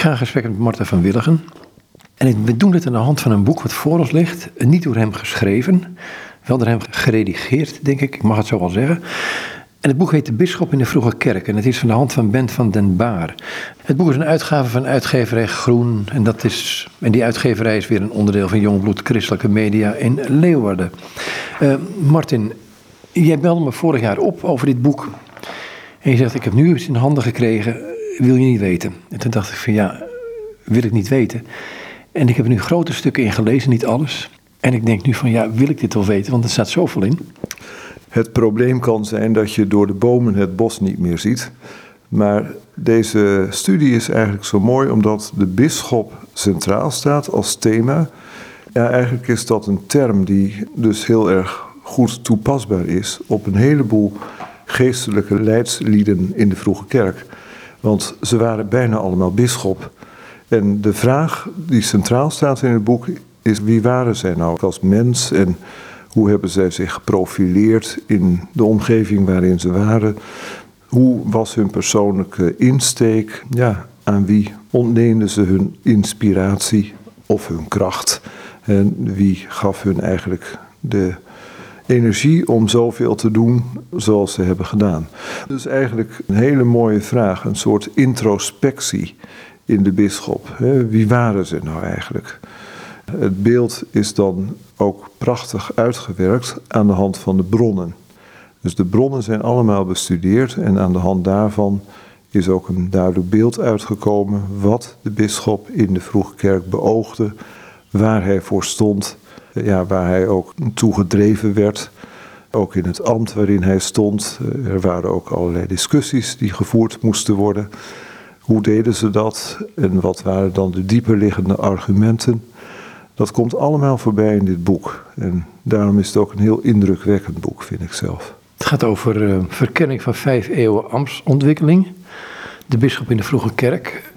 ga in gesprek met Marten van Willigen. En we doen dit aan de hand van een boek wat voor ons ligt. Niet door hem geschreven, wel door hem geredigeerd, denk ik. Ik mag het zo wel zeggen. En het boek heet De Bisschop in de Vroege Kerk. En het is van de hand van Bent van den Baar. Het boek is een uitgave van uitgeverij Groen. En, dat is, en die uitgeverij is weer een onderdeel van Jongbloed Christelijke Media in Leeuwarden. Uh, Martin, jij belde me vorig jaar op over dit boek. En je zegt, ik heb nu iets in handen gekregen, wil je niet weten? En toen dacht ik van ja, wil ik niet weten. En ik heb er nu grote stukken in gelezen, niet alles. En ik denk nu van ja, wil ik dit wel weten? Want er staat zoveel in. Het probleem kan zijn dat je door de bomen het bos niet meer ziet. Maar deze studie is eigenlijk zo mooi omdat de bisschop centraal staat als thema. Ja, eigenlijk is dat een term die dus heel erg goed toepasbaar is op een heleboel geestelijke leidslieden in de vroege kerk. Want ze waren bijna allemaal bisschop. En de vraag die centraal staat in het boek is wie waren zij nou als mens en hoe hebben zij zich geprofileerd in de omgeving waarin ze waren? Hoe was hun persoonlijke insteek? Ja, aan wie ontleenden ze hun inspiratie of hun kracht? En wie gaf hun eigenlijk de energie om zoveel te doen zoals ze hebben gedaan? Dus eigenlijk een hele mooie vraag, een soort introspectie in de bisschop. Wie waren ze nou eigenlijk? Het beeld is dan ook prachtig uitgewerkt aan de hand van de bronnen. Dus de bronnen zijn allemaal bestudeerd en aan de hand daarvan is ook een duidelijk beeld uitgekomen wat de bisschop in de vroege kerk beoogde, waar hij voor stond, ja, waar hij ook toe gedreven werd. Ook in het ambt waarin hij stond. Er waren ook allerlei discussies die gevoerd moesten worden. Hoe deden ze dat en wat waren dan de dieperliggende argumenten? Dat komt allemaal voorbij in dit boek. En daarom is het ook een heel indrukwekkend boek, vind ik zelf. Het gaat over uh, verkenning van vijf eeuwen ambtsontwikkeling. De bisschop in de vroege kerk.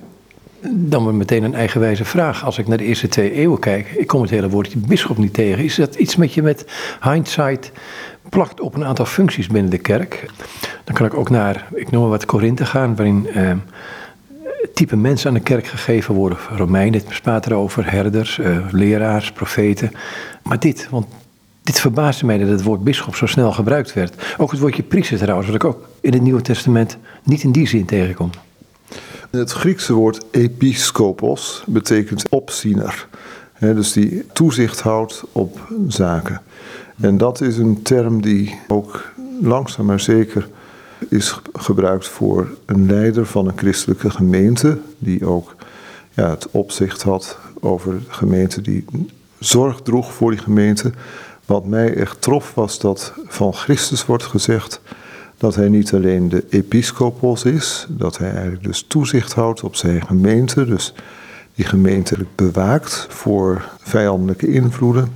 Dan weer meteen een eigenwijze vraag. Als ik naar de eerste twee eeuwen kijk, ik kom het hele woordje bisschop niet tegen. Is dat iets met je met hindsight plakt op een aantal functies binnen de kerk? Dan kan ik ook naar, ik noem maar wat, Korinthe gaan, waarin... Uh, type mensen aan de kerk gegeven worden. Romeinen, het praat erover, herders, uh, leraars, profeten. Maar dit, want dit verbaasde mij dat het woord bisschop zo snel gebruikt werd. Ook het woordje priester trouwens, wat ik ook in het Nieuwe Testament niet in die zin tegenkom. Het Griekse woord episkopos betekent opziener. dus die toezicht houdt op zaken. En dat is een term die ook langzaam maar zeker is gebruikt voor een leider van een christelijke gemeente, die ook ja, het opzicht had over de gemeente, die zorg droeg voor die gemeente. Wat mij echt trof was dat van Christus wordt gezegd dat hij niet alleen de episcopos is, dat hij eigenlijk dus toezicht houdt op zijn gemeente, dus die gemeente bewaakt voor vijandelijke invloeden,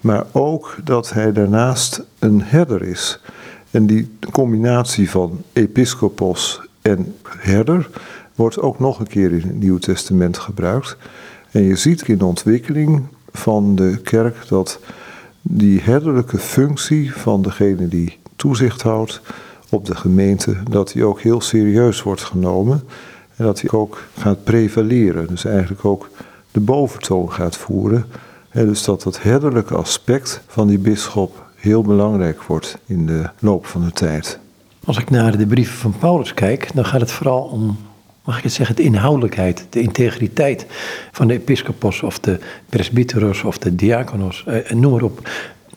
maar ook dat hij daarnaast een herder is. En die combinatie van episcopos en herder wordt ook nog een keer in het Nieuwe Testament gebruikt. En je ziet in de ontwikkeling van de kerk dat die herderlijke functie van degene die toezicht houdt op de gemeente, dat die ook heel serieus wordt genomen. En dat die ook gaat prevaleren. Dus eigenlijk ook de boventoon gaat voeren. En dus dat het herderlijke aspect van die bisschop heel belangrijk wordt in de loop van de tijd. Als ik naar de brieven van Paulus kijk, dan gaat het vooral om, mag ik het zeggen, de inhoudelijkheid, de integriteit van de episcopos of de presbyteros of de diakonos, eh, noem maar op.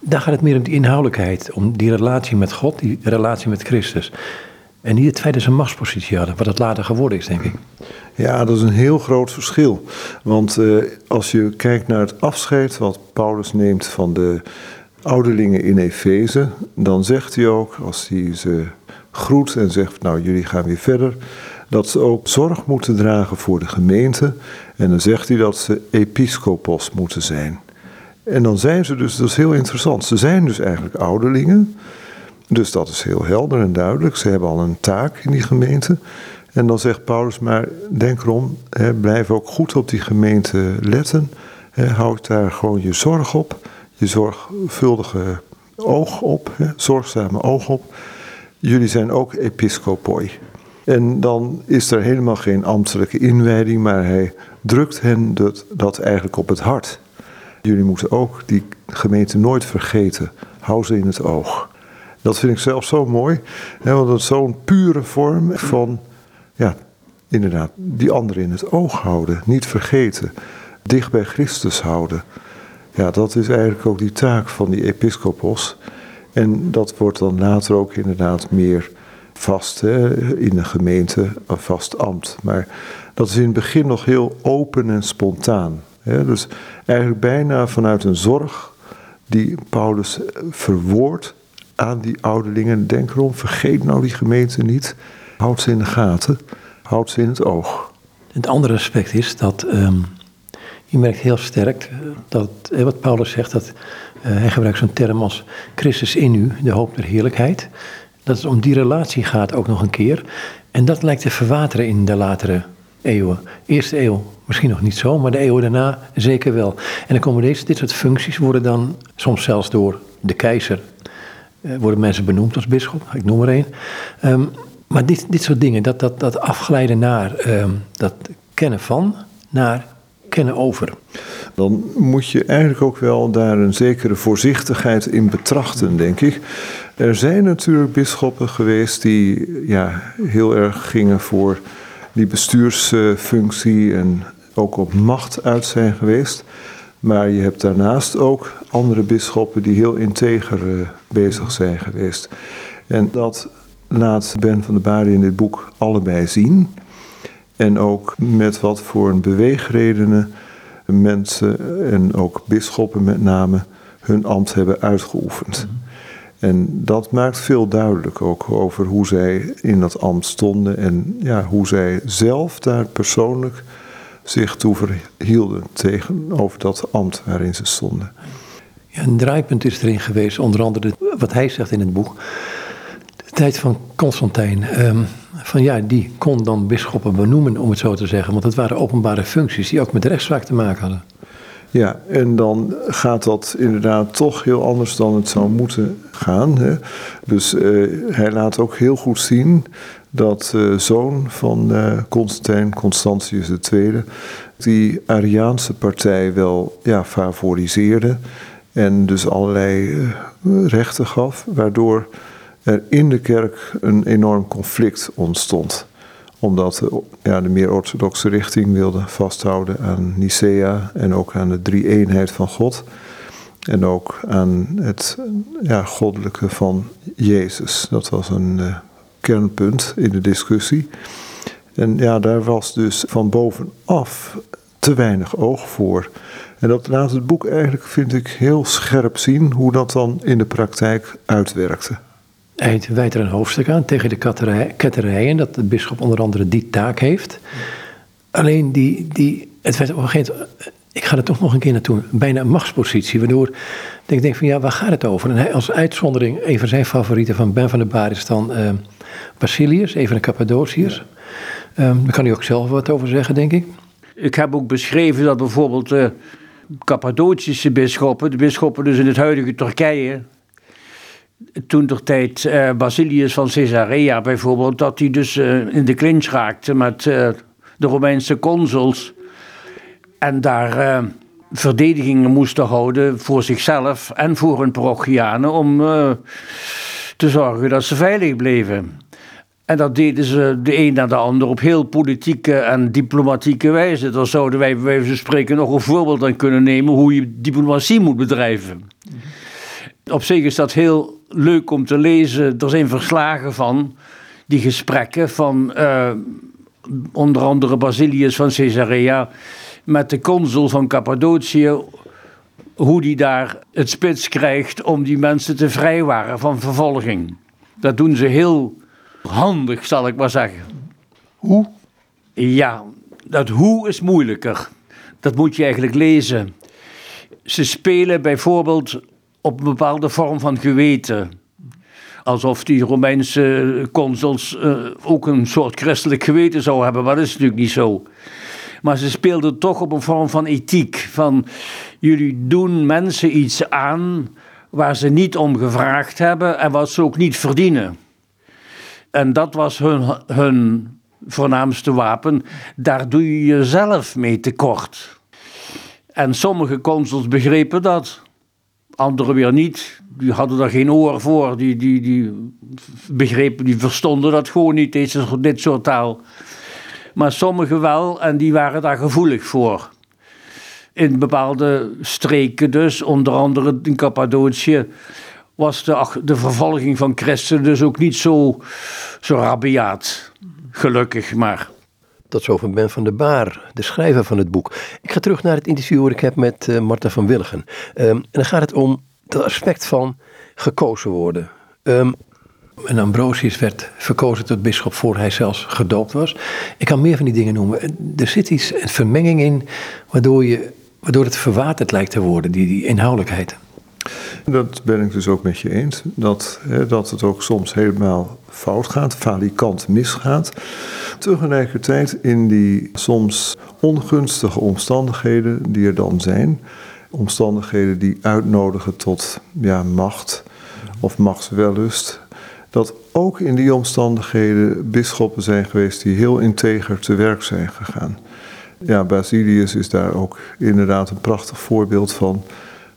Daar gaat het meer om die inhoudelijkheid, om die relatie met God, die relatie met Christus. En niet het feit dat ze een machtspositie hadden, wat het later geworden is, denk ik. Ja, dat is een heel groot verschil. Want eh, als je kijkt naar het afscheid wat Paulus neemt van de ouderlingen in Efeze, dan zegt hij ook, als hij ze groet en zegt, nou jullie gaan weer verder, dat ze ook zorg moeten dragen voor de gemeente. En dan zegt hij dat ze episcopos moeten zijn. En dan zijn ze dus, dat is heel interessant, ze zijn dus eigenlijk ouderlingen. Dus dat is heel helder en duidelijk. Ze hebben al een taak in die gemeente. En dan zegt Paulus, maar denk erom, hè, blijf ook goed op die gemeente letten. Hè, houd daar gewoon je zorg op je zorgvuldige oog op, hè, zorgzame oog op. Jullie zijn ook episcopoi. En dan is er helemaal geen ambtelijke inwijding, maar hij drukt hen dat, dat eigenlijk op het hart. Jullie moeten ook die gemeente nooit vergeten. Hou ze in het oog. Dat vind ik zelf zo mooi, hè, want dat is zo'n pure vorm van, ja, inderdaad, die anderen in het oog houden, niet vergeten, dicht bij Christus houden. Ja, dat is eigenlijk ook die taak van die episcopos. En dat wordt dan later ook inderdaad meer vast in een gemeente, een vast ambt. Maar dat is in het begin nog heel open en spontaan. Dus eigenlijk bijna vanuit een zorg die Paulus verwoordt aan die ouderlingen. Denk erom, vergeet nou die gemeente niet. Houd ze in de gaten, houd ze in het oog. Het andere aspect is dat um, je merkt heel sterk eh, dat, wat Paulus zegt, dat uh, hij gebruikt zo'n term als Christus in u, de hoop der heerlijkheid. Dat het om die relatie gaat ook nog een keer. En dat lijkt te verwateren in de latere eeuwen. Eerste eeuw misschien nog niet zo, maar de eeuwen daarna zeker wel. En dan komen deze, dit soort functies worden dan soms zelfs door de keizer uh, worden mensen benoemd als bisschop, ik noem er één. Um, maar dit, dit soort dingen, dat, dat, dat afglijden naar um, dat kennen van, naar kennen over. Dan moet je eigenlijk ook wel daar een zekere voorzichtigheid in betrachten, denk ik. Er zijn natuurlijk bisschoppen geweest die ja, heel erg gingen voor die bestuursfunctie en ook op macht uit zijn geweest. Maar je hebt daarnaast ook andere bisschoppen die heel integer uh, bezig zijn geweest. En dat laat Ben van der Baren in dit boek allebei zien. En ook met wat voor een beweegredenen mensen en ook bisschoppen met name hun ambt hebben uitgeoefend. Mhm. En dat maakt veel duidelijk ook over hoe zij in dat ambt stonden en ja, hoe zij zelf daar persoonlijk zich toe verhielden tegenover dat ambt waarin ze stonden. Een draaipunt is erin geweest, onder andere wat hij zegt in het boek. De tijd van Constantijn. Um, van ja, die kon dan bisschoppen benoemen, om het zo te zeggen. Want het waren openbare functies die ook met rechtszaak te maken hadden. Ja, en dan gaat dat inderdaad toch heel anders dan het zou moeten gaan. Hè? Dus uh, hij laat ook heel goed zien dat uh, zoon van uh, Constantijn, Constantius II, die Ariaanse partij wel ja, favoriseerde. En dus allerlei eh, rechten gaf, waardoor er in de kerk een enorm conflict ontstond omdat ja, de meer orthodoxe richting wilde vasthouden aan Nicea en ook aan de drie-eenheid van God. En ook aan het ja, goddelijke van Jezus. Dat was een uh, kernpunt in de discussie. En ja, daar was dus van bovenaf te weinig oog voor. En dat laat het boek eigenlijk, vind ik, heel scherp zien hoe dat dan in de praktijk uitwerkte. Hij wijdt er een hoofdstuk aan tegen de ketterijen, dat de bisschop onder andere die taak heeft. Alleen die, die, het werd op een gegeven moment, ik ga er toch nog een keer naartoe, bijna een machtspositie, waardoor ik denk van ja, waar gaat het over? En hij, als uitzondering, een van zijn favorieten van Ben van der Baar is dan uh, Basilius, een van de Cappadociërs. Um, daar kan hij ook zelf wat over zeggen, denk ik. Ik heb ook beschreven dat bijvoorbeeld de Cappadocische bisschoppen, de bisschoppen dus in het huidige Turkije, toen de tijd uh, Basilius van Caesarea bijvoorbeeld, dat hij dus uh, in de clinch raakte met uh, de Romeinse consuls. En daar verdedigingen moesten houden voor zichzelf en voor hun parochianen om te zorgen dat ze veilig bleven. En dat deden ze de een na de ander op heel politieke en diplomatieke wijze. Daar zouden wij bij wijze van spreken nog een voorbeeld aan kunnen nemen hoe je diplomatie moet bedrijven. Op zich is dat heel leuk om te lezen. Er zijn verslagen van die gesprekken van uh, onder andere Basilius van Caesarea met de consul van Cappadocië. Hoe die daar het spits krijgt om die mensen te vrijwaren van vervolging. Dat doen ze heel handig, zal ik maar zeggen. Hoe? Ja, dat hoe is moeilijker. Dat moet je eigenlijk lezen. Ze spelen bijvoorbeeld op een bepaalde vorm van geweten. Alsof die Romeinse consuls uh, ook een soort christelijk geweten zouden hebben, maar dat is natuurlijk niet zo. Maar ze speelden toch op een vorm van ethiek. Van jullie doen mensen iets aan waar ze niet om gevraagd hebben en wat ze ook niet verdienen. En dat was hun, hun voornaamste wapen. Daar doe je jezelf mee tekort. En sommige consuls begrepen dat, anderen weer niet. Die hadden daar geen oor voor, die, die, die begrepen, die verstonden dat gewoon niet, deze, dit soort taal. Maar sommigen wel, en die waren daar gevoelig voor. In bepaalde streken dus, onder andere in Cappadocië, was de, de vervolging van christen dus ook niet zo, zo rabiaat. Gelukkig maar. Tot zover Ben van der Baar, de schrijver van het boek. Ik ga terug naar het interview dat ik heb met uh, Marta van Willigen. Um, en dan gaat het om dat aspect van gekozen worden. Um, en Ambrosius werd verkozen tot bisschop voor hij zelfs gedoopt was. Ik kan meer van die dingen noemen. Er zit iets, een vermenging in, waardoor, je, waardoor het verwaterd lijkt te worden, die, die inhoudelijkheid. Dat ben ik dus ook met je eens. Dat, hè, dat het ook soms helemaal fout gaat, falikant misgaat. Tegelijkertijd in die soms ongunstige omstandigheden die er dan zijn. Omstandigheden die uitnodigen tot ja, macht of machtswellust. Dat ook in die omstandigheden bisschoppen zijn geweest die heel integer te werk zijn gegaan. Ja, Basilius is daar ook inderdaad een prachtig voorbeeld van.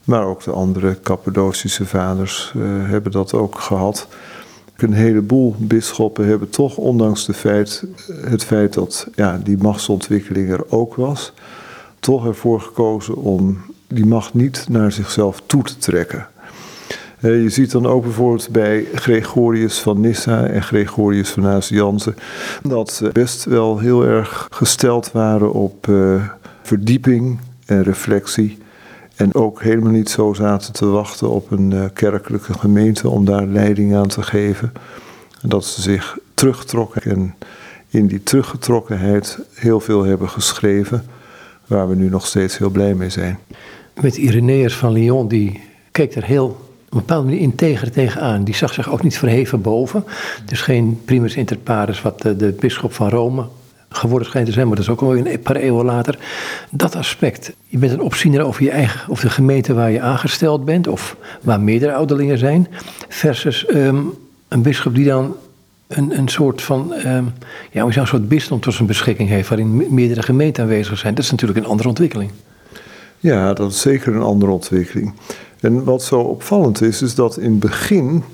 Maar ook de andere Cappadocische vaders uh, hebben dat ook gehad. Een heleboel bisschoppen hebben toch, ondanks de feit, het feit dat ja, die machtsontwikkeling er ook was, toch ervoor gekozen om die macht niet naar zichzelf toe te trekken. Uh, je ziet dan ook bijvoorbeeld bij Gregorius van Nyssa en Gregorius van Nazianze dat ze best wel heel erg gesteld waren op uh, verdieping en reflectie. En ook helemaal niet zo zaten te wachten op een uh, kerkelijke gemeente om daar leiding aan te geven. En dat ze zich terugtrokken en in die teruggetrokkenheid heel veel hebben geschreven, waar we nu nog steeds heel blij mee zijn. Met Irenaeus van Lyon, die keek er heel op een bepaalde manier integer tegenaan. Die zag zich ook niet verheven boven. Dus geen primus inter pares wat de, de bisschop van Rome geworden schijnt te zijn, maar dat is ook alweer een paar eeuwen later. Dat aspect, je bent een opziener over je eigen, of de gemeente waar je aangesteld bent, of waar meerdere ouderlingen zijn, versus um, een bischop die dan een, een soort van, um, ja, een soort bisdom tot zijn beschikking heeft, waarin meerdere gemeenten aanwezig zijn. Dat is natuurlijk een andere ontwikkeling. Ja, dat is zeker een andere ontwikkeling. En wat zo opvallend is, is dat in het begin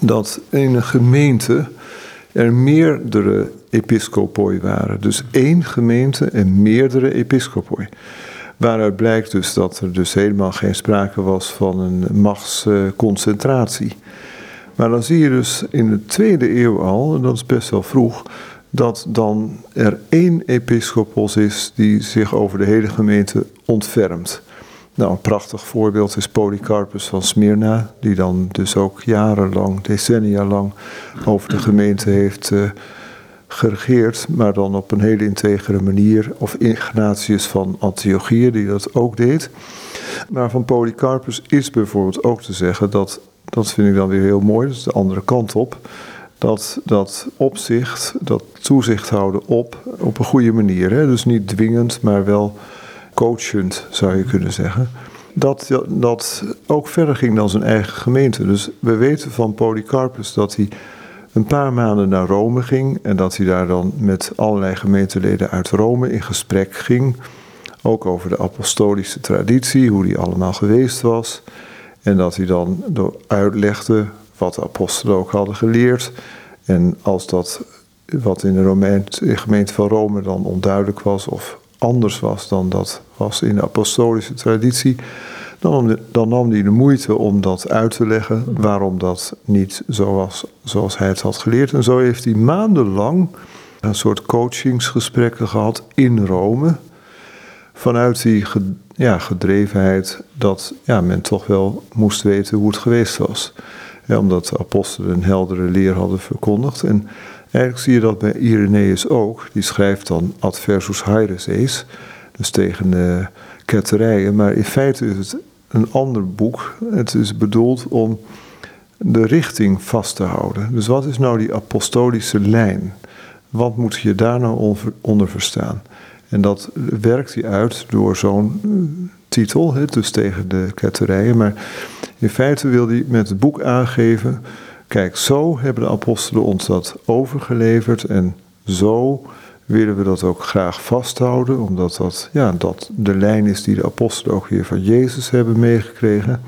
dat in een gemeente er meerdere episcopoi waren. Dus één gemeente en meerdere episcopoi. Waaruit blijkt dus dat er dus helemaal geen sprake was van een machtsconcentratie. Maar dan zie je dus in de tweede eeuw al, en dat is best wel vroeg, dat dan er één episcopos is die zich over de hele gemeente ontfermt. Nou, een prachtig voorbeeld is Polycarpus van Smyrna, die dan dus ook jarenlang, decennia lang over de gemeente heeft uh, geregeerd, maar dan op een hele integere manier. Of Ignatius van Antiochië, die dat ook deed. Maar van Polycarpus is bijvoorbeeld ook te zeggen dat, dat vind ik dan weer heel mooi, dat is de andere kant op, dat dat opzicht, dat toezicht houden op, op een goede manier. Dus niet dwingend, maar wel coachend zou je kunnen zeggen. Dat, dat ook verder ging dan zijn eigen gemeente. Dus we weten van Polycarpus dat hij een paar maanden naar Rome ging en dat hij daar dan met allerlei gemeenteleden uit Rome in gesprek ging. Ook over de apostolische traditie, hoe die allemaal geweest was. En dat hij dan uitlegde wat de apostelen ook hadden geleerd. En als dat wat in de gemeente van Rome dan onduidelijk was of anders was dan dat was in de apostolische traditie, dan, nam hij de moeite om dat uit te leggen waarom dat niet zo was zoals hij het had geleerd. En zo heeft hij maandenlang een soort coachingsgesprekken gehad in Rome. Vanuit die ja, gedrevenheid dat ja, men toch wel moest weten hoe het geweest was. Ja, omdat de apostelen een heldere leer hadden verkondigd. En eigenlijk zie je dat bij Irenaeus ook. Die schrijft dan adversus haereses, dus tegen de ketterijen. Maar in feite is het een ander boek. Het is bedoeld om de richting vast te houden. Dus wat is nou die apostolische lijn? Wat moet je daar nou onder verstaan? En dat werkt hij uit door zo'n eh, titel, dus tegen de ketterijen. Maar in feite wil hij met het boek aangeven kijk, zo hebben de apostelen ons dat overgeleverd en zo willen we dat ook graag vasthouden, omdat dat, ja, dat de lijn is die de apostelen ook weer van Jezus hebben meegekregen.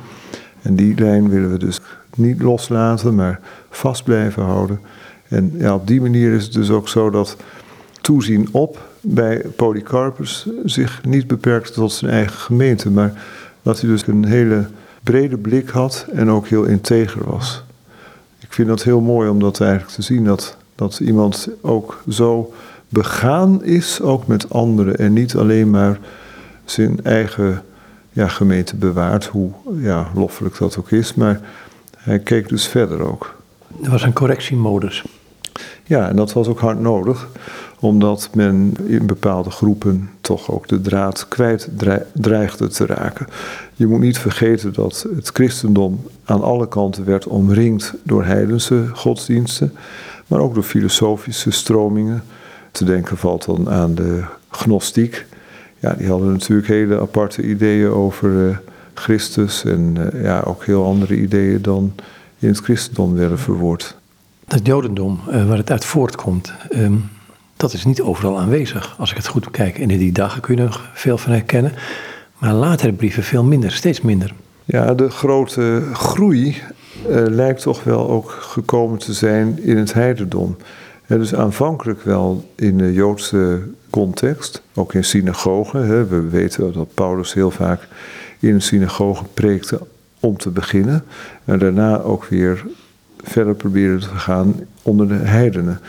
En die lijn willen we dus niet loslaten, maar vast blijven houden. En ja, op die manier is het dus ook zo dat toezien op bij Polycarpus zich niet beperkte tot zijn eigen gemeente, maar dat hij dus een hele brede blik had en ook heel integer was. Ik vind dat heel mooi om dat eigenlijk te zien, dat, dat iemand ook zo begaan is, ook met anderen, en niet alleen maar zijn eigen ja, gemeente bewaart, hoe ja, loffelijk dat ook is, maar hij keek dus verder ook. Er was een correctiemodus. Ja, en dat was ook hard nodig, omdat men in bepaalde groepen toch ook de draad kwijt dreigde te raken. Je moet niet vergeten dat het christendom aan alle kanten werd omringd door heidense godsdiensten, maar ook door filosofische stromingen. Te denken valt dan aan de gnostiek. Ja, die hadden natuurlijk hele aparte ideeën over uh, Christus en uh, ja, ook heel andere ideeën dan in het christendom werden verwoord. Het jodendom, uh, waar het uit voortkomt, um, dat is niet overal aanwezig. Als ik het goed bekijk, in die dagen kun je nog veel van herkennen. Maar latere brieven veel minder, steeds minder. Ja, de grote groei lijkt toch wel ook gekomen te zijn in het heidendom. Ja, dus aanvankelijk wel in de Joodse context, ook in synagogen. Hè. We weten dat Paulus heel vaak in een synagoge preekte om te beginnen. En daarna ook weer verder probeerde te gaan onder de heidenen.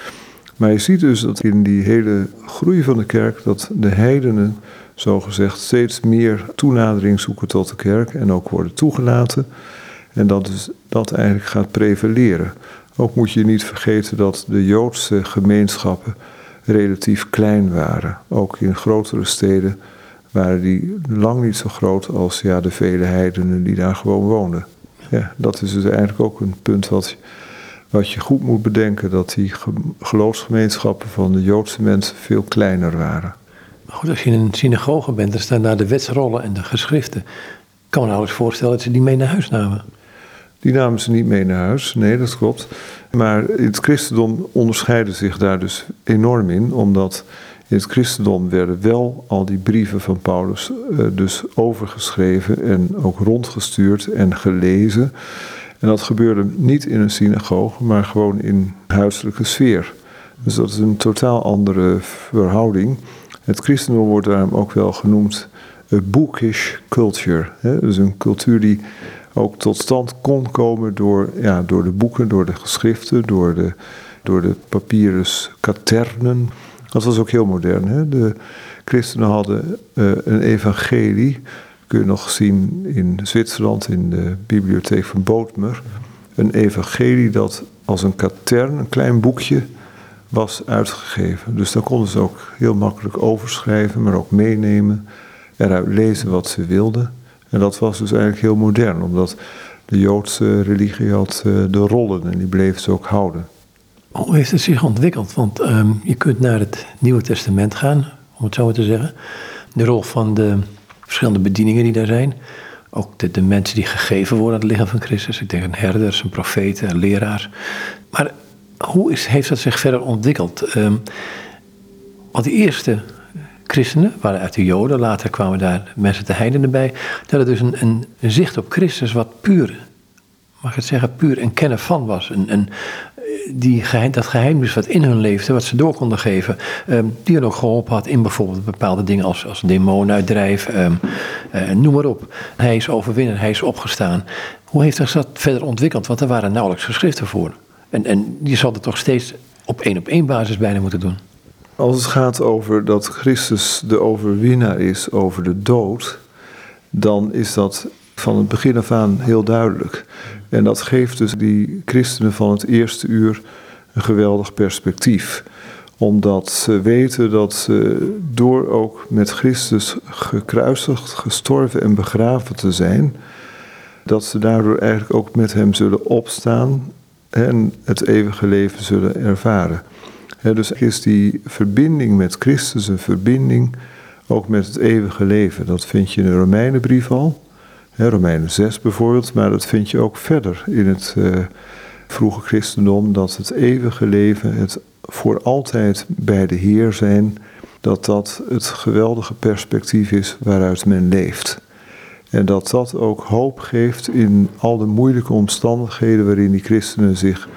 Maar je ziet dus dat in die hele groei van de kerk, dat de heidenen zogezegd steeds meer toenadering zoeken tot de kerk en ook worden toegelaten. En dat dus dat eigenlijk gaat prevaleren. Ook moet je niet vergeten dat de Joodse gemeenschappen relatief klein waren. Ook in grotere steden waren die lang niet zo groot als ja, de vele heidenen die daar gewoon woonden. Ja, dat is dus eigenlijk ook een punt wat, wat je goed moet bedenken: dat die geloofsgemeenschappen van de Joodse mensen veel kleiner waren. Maar goed, als je in een synagoge bent, dan staan daar de wetsrollen en de geschriften. Ik kan me nou eens voorstellen dat ze die mee naar huis namen. Die namen ze niet mee naar huis, nee, dat klopt. Maar het christendom onderscheiden zich daar dus enorm in, omdat in het christendom werden wel al die brieven van Paulus uh, dus overgeschreven en ook rondgestuurd en gelezen. En dat gebeurde niet in een synagoge, maar gewoon in huiselijke sfeer. Dus dat is een totaal andere verhouding. Het christendom wordt daarom ook wel genoemd a bookish culture. Hè? Dus een cultuur die ook tot stand kon komen door, ja, door de boeken, door de geschriften, door de, door de papyrus katernen. Dat was ook heel modern. Hè? De christenen hadden uh, een evangelie, kun je nog zien in Zwitserland, in de bibliotheek van Bootmer. Een evangelie dat als een katern, een klein boekje, was uitgegeven. Dus daar konden ze ook heel makkelijk overschrijven, maar ook meenemen, eruit lezen wat ze wilden. En dat was dus eigenlijk heel modern, omdat de Joodse religie had uh, de rollen en die bleven ze ook houden. Hoe heeft het zich ontwikkeld? Want um, je kunt naar het Nieuwe Testament gaan, om het zo maar te zeggen. De rol van de verschillende bedieningen die daar zijn. Ook de, de mensen die gegeven worden aan het lichaam van Christus. Ik denk aan herders, een profeten, een leraar. Maar hoe is, heeft dat zich verder ontwikkeld? Um, want die eerste christenen waren uit de Joden, later kwamen daar mensen te heidenen bij. Dat hadden dus een, een, zicht op Christus wat puur, mag ik het zeggen, puur een kennen van was. Een, een, die geheim, dat geheim dus wat in hun leefde, wat ze door konden geven, um, die er ook geholpen had in bijvoorbeeld bepaalde dingen als, als demonen uitdrijven, um, uh, noem maar op. Hij is overwinnen, hij is opgestaan. Hoe heeft zich dat verder ontwikkeld? Want er waren nauwelijks geschriften voor. En, en je zal het toch steeds op één op één basis bijna moeten doen. Als het gaat over dat Christus de overwinnaar is over de dood, dan is dat van het begin af aan heel duidelijk. En dat geeft dus die christenen van het eerste uur een geweldig perspectief. Omdat ze weten dat ze door ook met Christus gekruisigd, gestorven en begraven te zijn, dat ze daardoor eigenlijk ook met hem zullen opstaan en het eeuwige leven zullen ervaren. Dus is die verbinding met Christus een verbinding ook met het eeuwige leven. Dat vind je in de Romeinenbrief al, Romeinen 6 bijvoorbeeld, maar dat vind je ook verder in het uh, vroege christendom, dat het eeuwige leven, het voor altijd bij de Heer zijn, dat dat het geweldige perspectief is waaruit men leeft. En dat dat ook hoop geeft in al de moeilijke omstandigheden waarin die christenen zich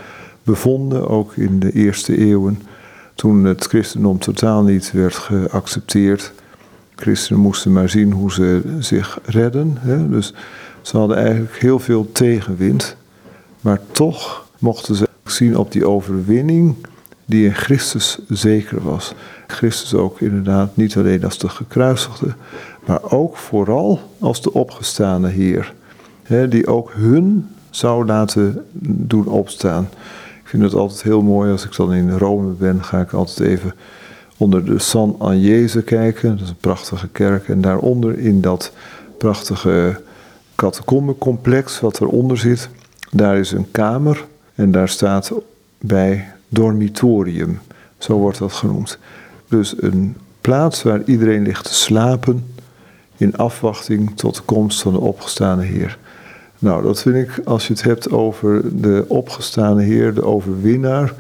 bevonden, ook in de eerste eeuwen, toen het christendom totaal niet werd geaccepteerd. Christenen moesten maar zien hoe ze zich redden. Hè? Dus ze hadden eigenlijk heel veel tegenwind. Maar toch mochten ze zien op die overwinning die in Christus zeker was. Christus ook inderdaad niet alleen als de gekruisigde, maar ook vooral als de opgestane Heer. Hè, die ook hun zou laten doen opstaan. Vind het altijd heel mooi als ik dan in Rome ben, ga ik altijd even onder de San Agnese kijken. Dat is een prachtige kerk. En daaronder in dat prachtige catacombecomplex wat eronder zit, daar is een kamer en daar staat bij dormitorium. Zo wordt dat genoemd. Dus een plaats waar iedereen ligt te slapen in afwachting tot de komst van de opgestane Heer. Nou, dat vind ik, als je het hebt over de opgestane Heer, de overwinnaar,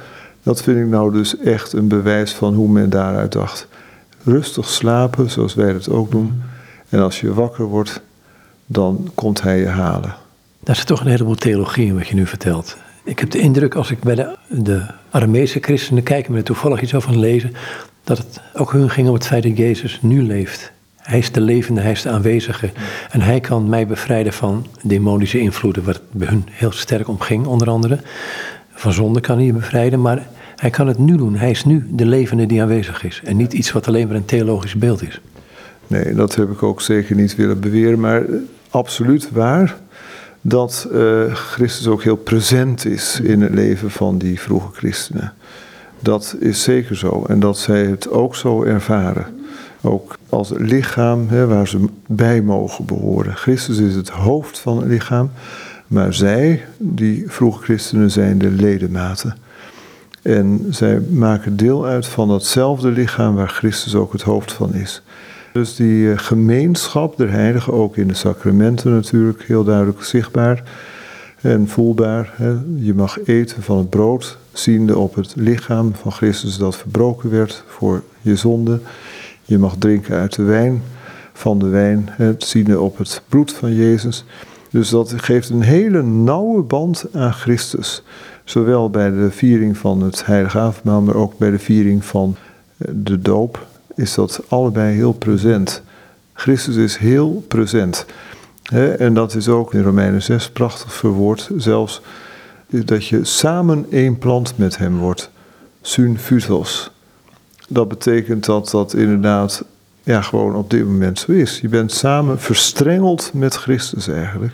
dat vind ik nou dus echt een bewijs van hoe men daaruit dacht. Rustig slapen, zoals wij het ook doen. En als je wakker wordt, dan komt hij je halen. Daar zit toch een heleboel theologie wat je nu vertelt. Ik heb de indruk, als ik bij de, de Armeese christenen kijk en er toevallig iets over lezen, dat het ook hun ging om het feit dat Jezus nu leeft. Hij is de levende, hij is de aanwezige. En hij kan mij bevrijden van demonische invloeden, het bij hun heel sterk om ging, onder andere. Van zonde kan hij je bevrijden, maar hij kan het nu doen. Hij is nu de levende die aanwezig is. En niet iets wat alleen maar een theologisch beeld is. Nee, dat heb ik ook zeker niet willen beweren, maar absoluut waar dat uh, Christus ook heel present is in het leven van die vroege christenen. Dat is zeker zo en dat zij het ook zo ervaren. Ook als lichaam hè, waar ze bij mogen behoren. Christus is het hoofd van het lichaam, maar zij, die vroege christenen, zijn de ledematen. En zij maken deel uit van datzelfde lichaam waar Christus ook het hoofd van is. Dus die eh, gemeenschap der heiligen, ook in de sacramenten natuurlijk, heel duidelijk zichtbaar en voelbaar. Je mag eten van het brood, ziende op het lichaam van Christus dat verbroken werd voor je zonde. Je mag drinken uit de wijn van de wijn, het ziende op het bloed van Jezus. Dus dat geeft een hele nauwe band aan Christus. Zowel bij de viering van het heilige avondmaal, maar ook bij de viering van eh, de doop is dat allebei heel present. Christus is heel present. en dat is ook in Romeinen 6 prachtig verwoord. Zelfs dat je samen één plant met hem wordt. Sun futos. Dat betekent dat dat inderdaad ja, gewoon op dit moment zo is. Je bent samen verstrengeld met Christus eigenlijk.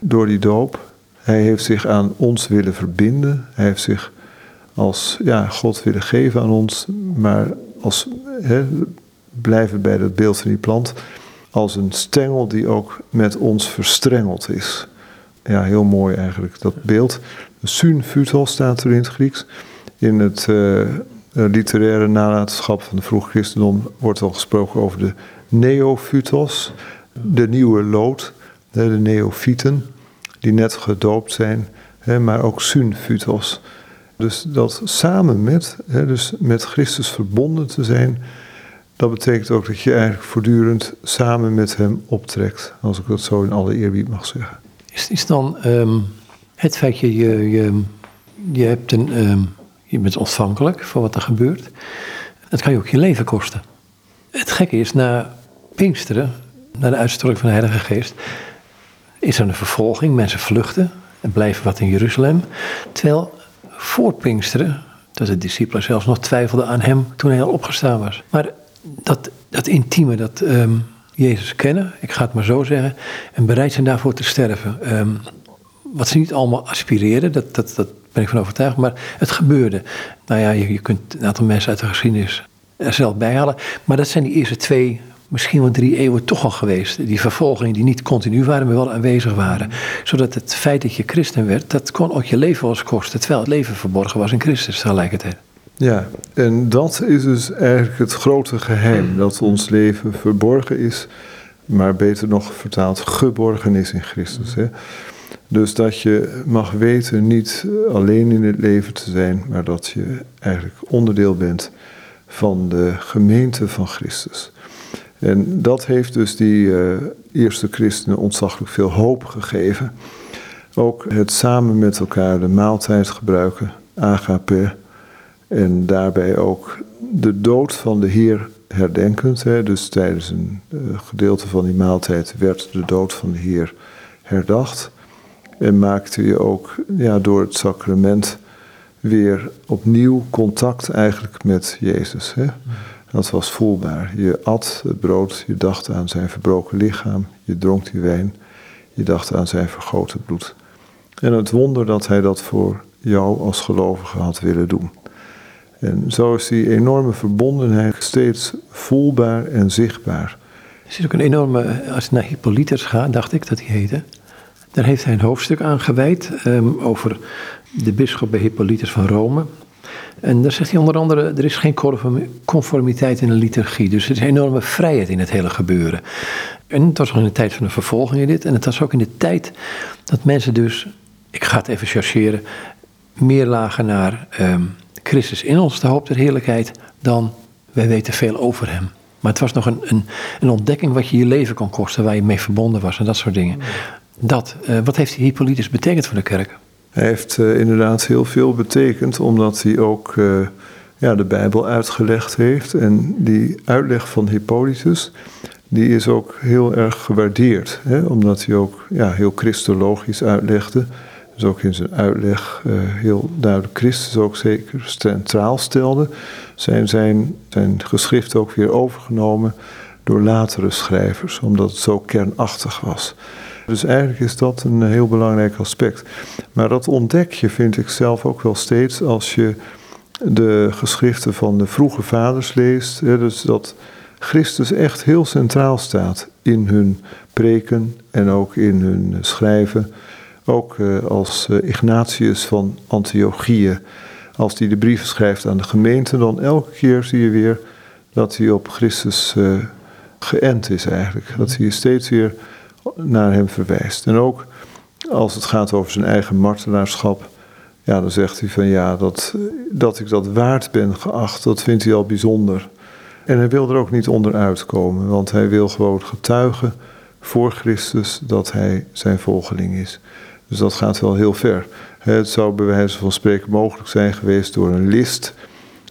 Door die doop. Hij heeft zich aan ons willen verbinden. Hij heeft zich als ja, God willen geven aan ons. Maar als, he, blijven bij dat beeld van die plant, als een stengel die ook met ons verstrengeld is. Ja, heel mooi eigenlijk, dat beeld. Sun futos staat er in het Grieks. In het uh, literaire nalatenschap van de vroeg christendom wordt al gesproken over de neofutos, de nieuwe lood, de neofieten, die net gedoopt zijn, maar ook sun futos. Dus dat samen met, dus met Christus verbonden te zijn, dat betekent ook dat je eigenlijk voortdurend samen met Hem optrekt, als ik dat zo in alle eerbied mag zeggen. Is, is dan um, het feit je, je, je, je, hebt een, um, je bent ontvankelijk voor wat er gebeurt, dat kan je ook je leven kosten. Het gekke is, na Pinksteren, na de uitstorting van de Heilige Geest, is er een vervolging, mensen vluchten en blijven wat in Jeruzalem. Terwijl voor Pinksteren, dat de discipelen zelfs nog twijfelden aan hem toen hij al opgestaan was. Maar dat, dat intieme, dat ehm, Jezus kennen, ik ga het maar zo zeggen, en bereid zijn daarvoor te sterven. Um, wat ze niet allemaal aspireerden, dat, dat, dat ben ik van overtuigd, maar het gebeurde. Nou ja, je, kunt een aantal mensen uit de geschiedenis er zelf bij halen, maar dat zijn die eerste twee misschien wel drie eeuwen toch al geweest. Die vervolgingen die niet continu waren, maar wel aanwezig waren. Zodat het feit dat je christen werd, dat kon ook je leven wel eens kosten. Terwijl het leven verborgen was in Christus tegelijkertijd. Ja, en dat is dus eigenlijk het grote geheim. Dat ons leven verborgen is, maar beter nog vertaald geborgen is in Christus. Hè? Dus dat je mag weten niet alleen in het leven te zijn, maar dat je eigenlijk onderdeel bent van de gemeente van Christus. En dat heeft dus die eh, eerste christenen ontzaglijk veel hoop gegeven. Ook het samen met elkaar de maaltijd gebruiken, agape, en daarbij ook de dood van de Heer herdenkend. Hè, dus tijdens een uh, gedeelte van die maaltijd werd de dood van de Heer herdacht. En maakte je ook ja, door het sacrament weer opnieuw contact eigenlijk met Jezus. Hè. Dat was voelbaar. Je at het brood, je dacht aan zijn verbroken lichaam, je dronk die wijn, je dacht aan zijn vergoten bloed. En het wonder dat hij dat voor jou als gelovige had willen doen. En zo is die enorme verbondenheid steeds voelbaar en zichtbaar. Er zit ook een enorme, als je naar Hippolytus gaat, dacht ik dat hij heette. Daar heeft hij een hoofdstuk aan gewijd um, over de bisschop bij Hippolytus van Rome. En daar zegt hij onder andere, er is geen conformiteit in de liturgie. Dus er is enorme vrijheid in het hele gebeuren. En het was nog in de tijd van de vervolging in dit. En het was ook in de tijd dat mensen dus, ik ga het even chargeren, meer lagen naar um, Christus in ons, de hoop der heerlijkheid, dan wij weten veel over hem. Maar het was nog een, een, een ontdekking wat je je leven kon kosten, waar je mee verbonden was en dat soort dingen. Dat, uh, wat heeft Hippolytus betekend voor de kerk? Hij heeft uh, inderdaad heel veel betekend, omdat hij ook uh, ja, de Bijbel uitgelegd heeft. En die uitleg van Hippolytus, die is ook heel erg gewaardeerd. Hè? Omdat hij ook ja, heel christologisch uitlegde. Dus ook in zijn uitleg heel duidelijk Christus ook zeker centraal stelde. Zijn, zijn, zijn geschrift ook weer overgenomen door latere schrijvers, omdat het zo kernachtig was. Dus eigenlijk is dat een heel belangrijk aspect. Maar dat ontdek je, vind ik zelf ook wel steeds, als je de geschriften van de vroege vaders leest. Dus dat Christus echt heel centraal staat in hun preken en ook in hun schrijven. Ook uh, als uh, Ignatius van Antiochië, als hij de brieven schrijft aan de gemeente, dan elke keer zie je weer dat hij op Christus uh, geënt is eigenlijk. Dat hij steeds weer naar hem verwijst. En ook als het gaat over zijn eigen martelaarschap, ja, dan zegt hij van ja, dat, dat ik dat waard ben geacht, dat vindt hij al bijzonder. En hij wil er ook niet onderuit komen, want hij wil gewoon getuigen voor Christus dat hij zijn volgeling is. Dus dat gaat wel heel ver. Het zou bij wijze van spreken mogelijk zijn geweest door een list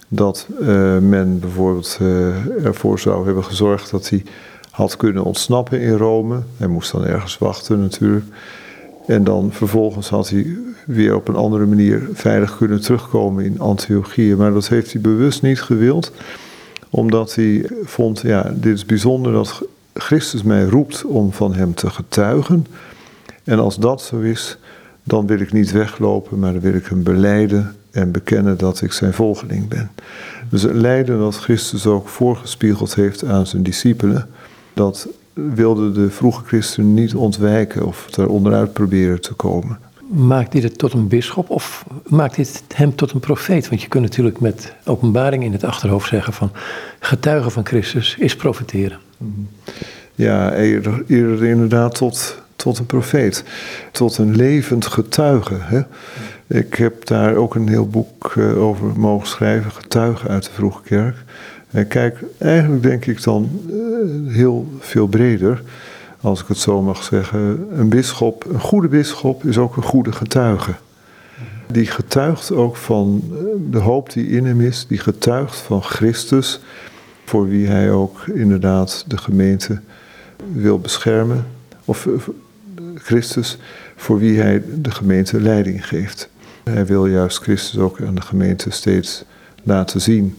dat uh, men bijvoorbeeld uh, ervoor zou hebben gezorgd dat hij had kunnen ontsnappen in Rome. Hij moest dan ergens wachten natuurlijk. En dan vervolgens had hij weer op een andere manier veilig kunnen terugkomen in Antiochië. Maar dat heeft hij bewust niet gewild, omdat hij vond, ja, dit is bijzonder dat Christus mij roept om van hem te getuigen. En als dat zo is, dan wil ik niet weglopen, maar dan wil ik hem beleiden en bekennen dat ik zijn volgeling ben. Dus het lijden dat Christus ook voorgespiegeld heeft aan zijn discipelen, dat wilden de vroege christenen niet ontwijken of er onderuit proberen te komen. Maakt dit het tot een bisschop of maakt dit hem tot een profeet? Want je kunt natuurlijk met openbaring in het achterhoofd zeggen van getuigen van Christus is profeteren. Ja, eerder, eerder inderdaad tot, tot een profeet, tot een levend getuige. Hè? Ik heb daar ook een heel boek eh, over mogen schrijven, Getuigen uit de Vroege Kerk. En kijk, eigenlijk denk ik dan uh, heel veel breder, als ik het zo mag zeggen. Een bisschop, een goede bisschop is ook een goede getuige. Die getuigt ook van eh, de hoop die in hem is, die getuigt van Christus, voor wie hij ook inderdaad de gemeente wil beschermen. Of uh, Christus, voor wie hij de gemeente leiding geeft. Hij wil juist Christus ook aan de gemeente steeds laten zien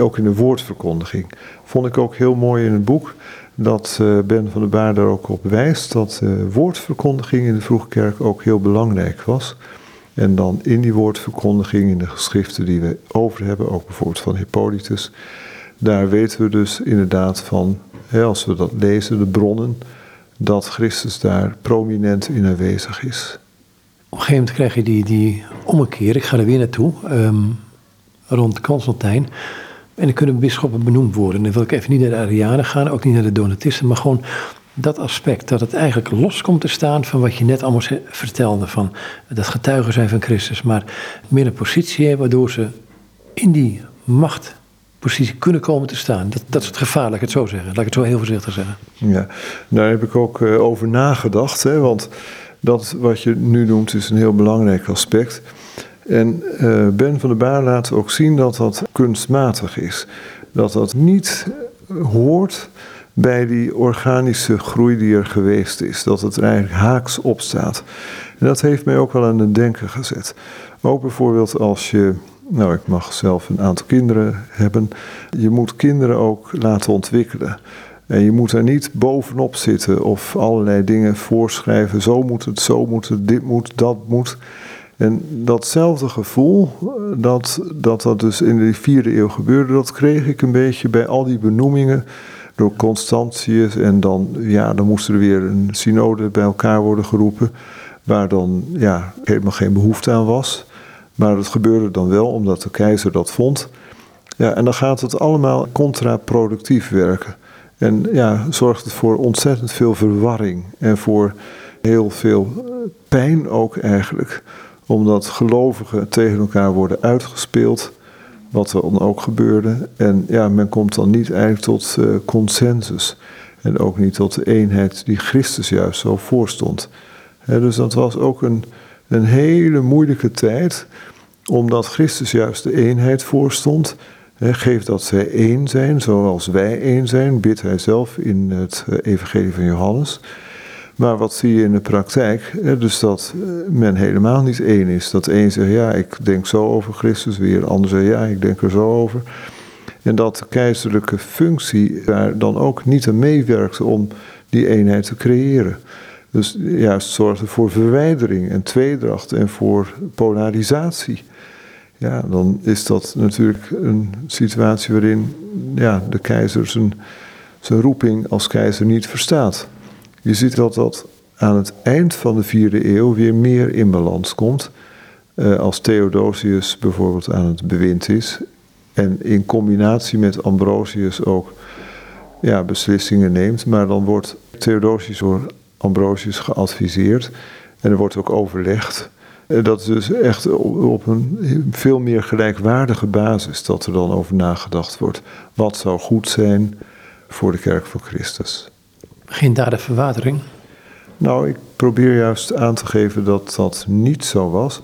ook in de woordverkondiging. Vond ik ook heel mooi in het boek dat uh, Ben van der Baar daar ook op wijst dat uh, woordverkondiging in de vroege kerk ook heel belangrijk was. En dan in die woordverkondiging, in de geschriften die we over hebben, ook bijvoorbeeld van Hippolytus, daar weten we dus inderdaad van, als we dat lezen, de bronnen, dat Christus daar prominent in aanwezig is. Op een gegeven moment krijg je die, die ommekeer, ik ga er weer naartoe, um, rond Constantijn. En dan kunnen bisschoppen benoemd worden. dan wil ik even niet naar de Arianen gaan, ook niet naar de Donatisten, maar gewoon dat aspect, dat het eigenlijk los komt te staan van wat je net allemaal vertelde, van dat getuigen zijn van Christus, maar meer een positie hebben waardoor ze in die machtpositie kunnen komen te staan. Dat, dat is het gevaar, laat ik het zo zeggen. Laat ik het zo heel voorzichtig zeggen. Ja, daar heb ik ook uh, over nagedacht, hè, want dat wat je nu noemt is een heel belangrijk aspect. En uh, Ben van der Baar laat ook zien dat dat kunstmatig is. Dat dat niet hoort bij die organische groei die er geweest is. Dat het er eigenlijk haaks op staat. En dat heeft mij ook wel aan het denken gezet. Ook bijvoorbeeld als je, nou ik mag zelf een aantal kinderen hebben, je moet kinderen ook laten ontwikkelen. En je moet er niet bovenop zitten of allerlei dingen voorschrijven. Zo moet het, zo moet het, dit moet, dat moet. En datzelfde gevoel, dat, dat dat dus in de vierde eeuw gebeurde, dat kreeg ik een beetje bij al die benoemingen door Constantius. En dan, ja, dan moest er weer een synode bij elkaar worden geroepen, waar dan ja, helemaal geen behoefte aan was. Maar het gebeurde dan wel omdat de keizer dat vond. Ja, en dan gaat het allemaal contraproductief werken. En ja, zorgt het voor ontzettend veel verwarring en voor heel veel pijn ook eigenlijk. Omdat gelovigen tegen elkaar worden uitgespeeld wat er dan ook gebeurde. En ja, men komt dan niet eigenlijk tot uh, consensus. En ook niet tot de eenheid die Christus juist zo voorstond. Dus dat was ook een, een hele moeilijke tijd, omdat Christus juist de eenheid voorstond. He, geef dat zij één zijn, zoals wij één zijn, bidt hij zelf in het eh, Evangelie van Johannes. Maar wat zie je in de praktijk? Dus dat eh, men helemaal niet één is. Dat één zegt, ja, ik denk zo over Christus, weer een ander zegt, ja, ik denk er zo over. En dat de keizerlijke functie daar dan ook niet aan meewerkte om die eenheid te creëren. Dus juist zorgde voor verwijdering en tweedracht en voor polarisatie. Ja, dan is dat natuurlijk een situatie waarin ja, de keizer zijn, zijn roeping als keizer niet verstaat. Je ziet dat dat aan het eind van de vierde eeuw weer meer in balans komt. Uh, als Theodosius bijvoorbeeld aan het bewind is. En in combinatie met Ambrosius ook ja, beslissingen neemt. Maar dan wordt Theodosius door Ambrosius geadviseerd. En er wordt ook overlegd. Uh, dat is dus echt op een veel meer gelijkwaardige basis dat er dan over nagedacht wordt. Wat zou goed zijn voor de kerk van Christus. Geen verwatering? Nou, ik probeer juist aan te geven dat dat niet zo was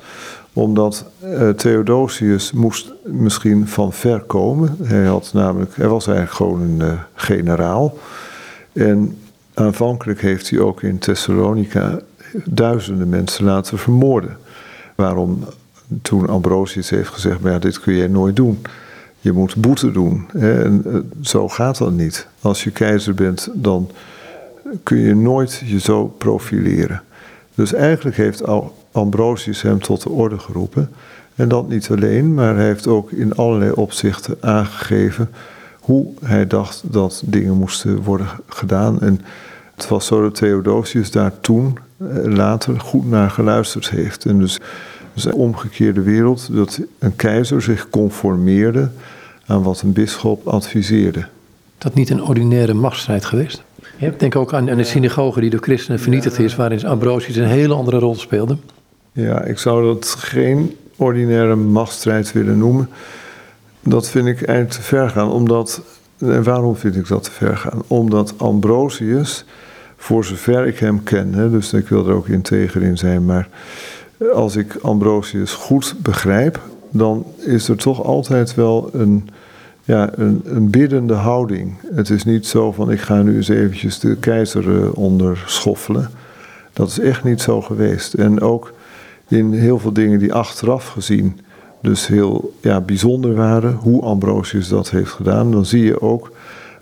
omdat uh, Theodosius moest misschien van ver komen. Hij, had namelijk, hij was eigenlijk gewoon een uh, generaal. En aanvankelijk heeft hij ook in Thessalonica duizenden mensen laten vermoorden. Waarom toen Ambrosius heeft gezegd, maar dit kun je nooit doen. Je moet boete doen. En uh, zo gaat dat niet. Als je keizer bent, dan kun je nooit je zo profileren. Dus eigenlijk heeft Ambrosius hem tot de orde geroepen. En dat niet alleen, maar hij heeft ook in allerlei opzichten aangegeven hoe hij dacht dat dingen moesten worden gedaan. En het was zo dat Theodosius daar toen eh, later goed naar geluisterd heeft. En dus, dus een omgekeerde wereld, dat een keizer zich conformeerde aan wat een bisschop adviseerde. Dat niet een ordinaire machtsstrijd geweest? Ik denk ook aan, de synagoge die door christenen vernietigd is, waarin Ambrosius een hele andere rol speelde. Ja, ik zou dat geen ordinaire machtsstrijd willen noemen. Dat vind ik eigenlijk te ver gaan, omdat. En waarom vind ik dat te ver gaan? Omdat Ambrosius, voor zover ik hem ken, hè, dus ik wil er ook integer in zijn, maar als ik Ambrosius goed begrijp, dan is er toch altijd wel een ja, een, biddende houding. Het is niet zo van ik ga nu eens eventjes de keizer uh, onderschoffelen. Dat is echt niet zo geweest. En ook in heel veel dingen die achteraf gezien dus heel ja, bijzonder waren, hoe Ambrosius dat heeft gedaan, dan zie je ook,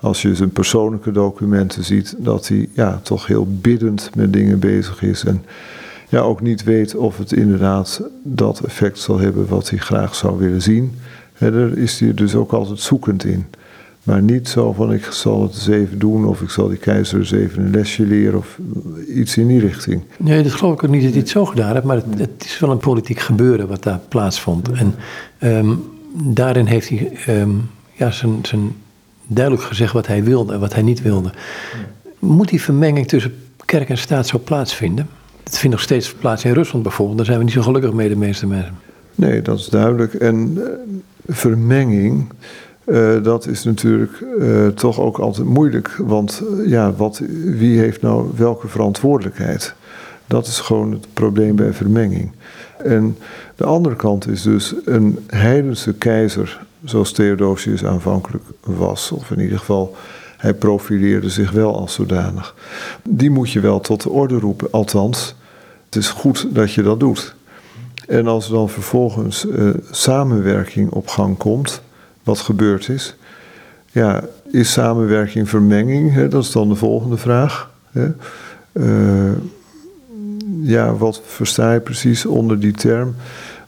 als je zijn persoonlijke documenten ziet, dat hij ja, toch heel biddend met dingen bezig is. En ja, ook niet weet of het inderdaad dat effect zal hebben wat hij graag zou willen zien. Daar is hij dus ook altijd zoekend in. Maar niet zo van ik zal het eens even doen of ik zal die keizer eens even een lesje leren of iets in die richting. Nee, dat geloof ik ook niet dat hij het zo gedaan heeft, maar het, het is wel een politiek gebeuren wat daar plaatsvond. En um, daarin heeft hij um, ja, zijn, zijn duidelijk gezegd wat hij wilde en wat hij niet wilde. Moet die vermenging tussen kerk en staat zo plaatsvinden? Het vindt nog steeds plaats in Rusland bijvoorbeeld. Daar zijn we niet zo gelukkig mee, de meeste mensen. Nee, dat is duidelijk. En uh, vermenging, uh, dat is natuurlijk uh, toch ook altijd moeilijk. Want ja, wat, wie heeft nou welke verantwoordelijkheid? Dat is gewoon het probleem bij vermenging. En de andere kant is dus een heidense keizer, zoals Theodosius aanvankelijk was, of in ieder geval hij profileerde zich wel als zodanig. Die moet je wel tot de orde roepen, althans, het is goed dat je dat doet. En als er dan vervolgens uh, samenwerking op gang komt, wat gebeurd is, ja, is samenwerking vermenging? Hè? Dat is dan de volgende vraag. Hè? Uh, ja, wat versta je precies onder die term?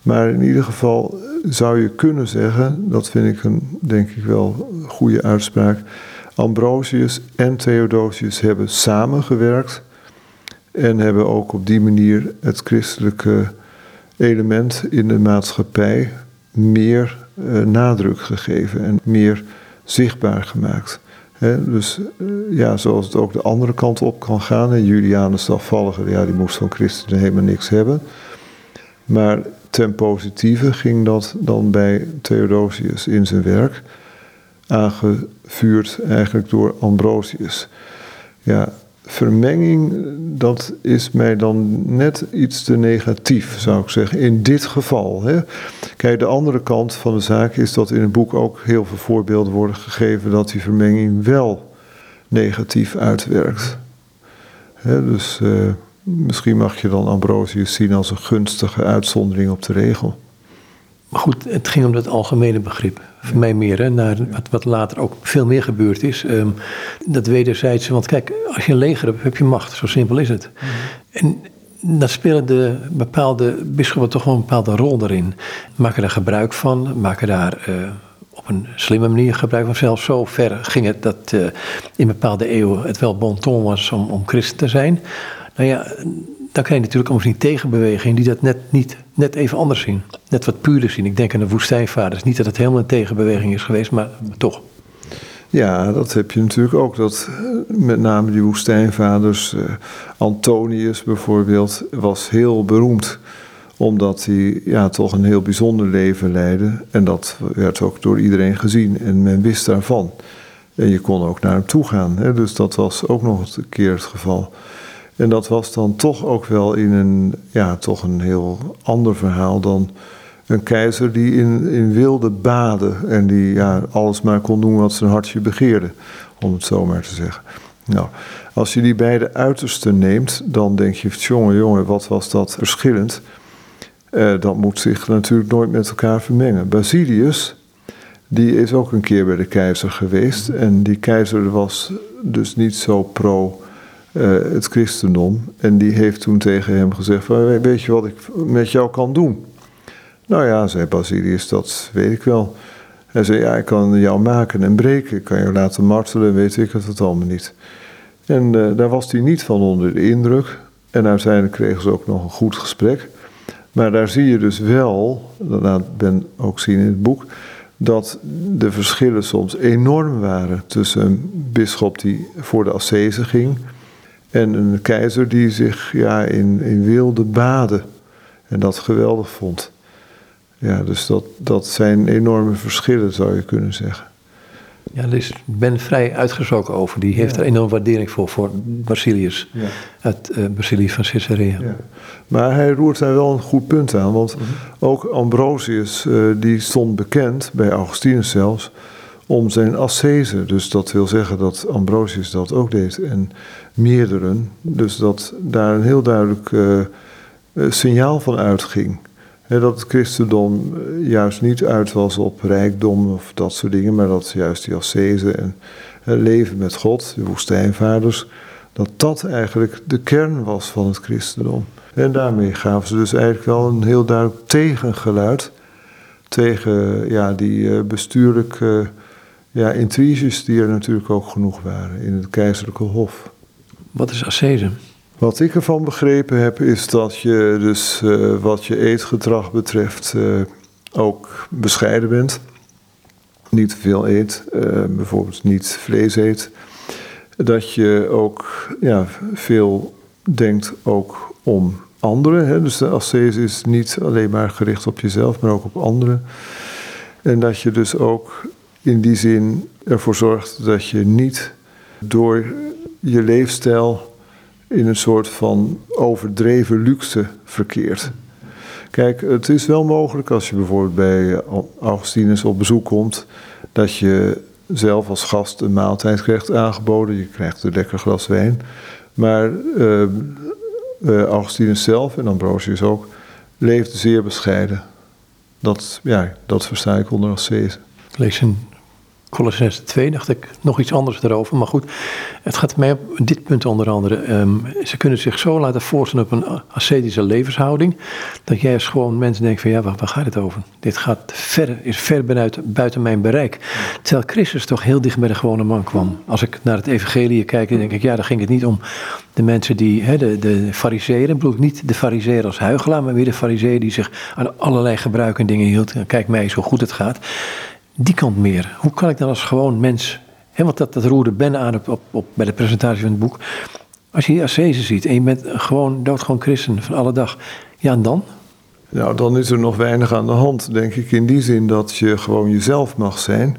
Maar in ieder geval zou je kunnen zeggen, dat vind ik een, denk ik wel, goede uitspraak. Ambrosius en Theodosius hebben samengewerkt en hebben ook op die manier het christelijke element in de maatschappij meer uh, nadruk gegeven en meer zichtbaar gemaakt. Dus uh, ja, zoals het ook de andere kant op kan gaan. En Julianus de afvallige, ja, die moest van christenen helemaal niks hebben. Maar ten positieve ging dat dan bij Theodosius in zijn werk, aangevuurd eigenlijk door Ambrosius. Ja, vermenging, dat is mij dan net iets te negatief, zou ik zeggen. In dit geval. Hè. Kijk, de andere kant van de zaak is dat in het boek ook heel veel voorbeelden worden gegeven dat die vermenging wel negatief uitwerkt. Hè, dus uh, misschien mag je dan Ambrosius zien als een gunstige uitzondering op de regel. Goed, het ging om het algemene begrip. Voor mij meer, naar wat, wat later ook veel meer gebeurd is. Um, dat wederzijdse, want kijk, als je een leger hebt, heb je macht. Zo simpel is het. En dan spelen de bepaalde bisschoppen toch wel een bepaalde rol erin. Maken daar gebruik van, maken daar uh, op een slimme manier gebruik van. Zelfs zo ver ging het dat uh, in bepaalde eeuwen het wel bon ton was om, om christen te zijn. Nou ja, dan krijg je natuurlijk ook een tegenbeweging die dat net, niet, net even anders zien. Net wat puurder zien. Ik denk aan de woestijnvaders. Niet dat het helemaal een tegenbeweging is geweest, maar, toch. Ja, dat heb je natuurlijk ook. Dat, met name die woestijnvaders. Uh, Antonius bijvoorbeeld was heel beroemd. Omdat hij ja, toch een heel bijzonder leven leidde. En dat werd ook door iedereen gezien. En men wist daarvan. En je kon ook naar hem toe gaan. Hè? Dus dat was ook nog een keer het geval. En dat was dan toch ook wel in een, ja, toch een heel ander verhaal dan een keizer die in, in wilde baden en die ja, alles maar kon doen wat zijn hartje begeerde, om het zo maar te zeggen. Nou, als je die beide uitersten neemt, dan denk je, jongen, jongen, wat was dat verschillend. Uh, dat moet zich natuurlijk nooit met elkaar vermengen. Basilius, die is ook een keer bij de keizer geweest. En die keizer was dus niet zo pro het christendom. En die heeft toen tegen hem gezegd: Weet je wat ik met jou kan doen? Nou ja, zei Basilius, dat weet ik wel. Hij zei: Ja, ik kan jou maken en breken. Ik kan jou laten martelen, weet ik het allemaal niet. En uh, daar was hij niet van onder de indruk. En uiteindelijk kregen ze ook nog een goed gesprek. Maar daar zie je dus wel, dat laat Ben ook zien in het boek, dat de verschillen soms enorm waren tussen een bisschop die voor de ascese ging en een keizer die zich ja, in, in wilde baden en dat geweldig vond. Ja, dus dat, dat zijn enorme verschillen, zou je kunnen zeggen. Ja, daar Ben vrij uitgesproken over. Die heeft ja. er enorm waardering voor, voor Basilius, ja. uit uh, Basilius van Caesarea. Ja. Maar hij roert daar wel een goed punt aan, want mm -hmm. ook Ambrosius, uh, die stond bekend, bij Augustinus zelfs, om zijn ascese. Dus dat wil zeggen dat Ambrosius dat ook deed en meerderen. Dus dat daar een heel duidelijk uh, signaal van uitging. Dat het christendom juist niet uit was op rijkdom of dat soort dingen, maar dat juist die ascese en leven met God, de woestijnvaders, dat dat eigenlijk de kern was van het christendom. En daarmee gaven ze dus eigenlijk wel een heel duidelijk tegengeluid tegen ja, die bestuurlijke ja, intriges die er natuurlijk ook genoeg waren in het keizerlijke hof. Wat is ascese? Wat ik ervan begrepen heb is dat je dus uh, wat je eetgedrag betreft uh, ook bescheiden bent. Niet veel eet, uh, bijvoorbeeld niet vlees eet. Dat je ook ja, veel denkt ook om anderen. Hè? Dus de ascese is niet alleen maar gericht op jezelf, maar ook op anderen. En dat je dus ook in die zin ervoor zorgt dat je niet door je leefstijl in een soort van overdreven luxe verkeert. Kijk, het is wel mogelijk als je bijvoorbeeld bij Augustinus op bezoek komt, dat je zelf als gast een maaltijd krijgt aangeboden. Je krijgt een lekker glas wijn. Maar uh, Augustinus zelf en Ambrosius ook leefde zeer bescheiden. Dat, ja, dat versta ik onder. Ik lees in Colossense 2 dacht ik nog iets anders erover. Maar goed, het gaat mij op dit punt onder andere. Ehm, ze kunnen zich zo laten voorstellen op een ascetische levenshouding. Dat jij als gewoon mensen denkt van ja, waar, gaat het over? Dit gaat ver, is ver buiten, buiten mijn bereik. Terwijl Christus toch heel dicht bij de gewone man kwam. Als ik naar het evangelie kijk, dan denk ik ja, dan ging het niet om de mensen die, de, de. Ik bedoel niet de fariseeën als huigelaar, maar weer de fariseeën die zich aan allerlei gebruiken dingen hield. Kijk mij zo goed het gaat die kant meer. Hoe kan ik dan als gewoon mens, hè, want dat, dat roerde Ben aan op, op, bij de presentatie van het boek. Als je die ascese ziet en je bent gewoon doodgewoon christen van alle dag, ja en dan? Nou, dan is er nog weinig aan de hand, denk ik, in die zin dat je gewoon jezelf mag zijn.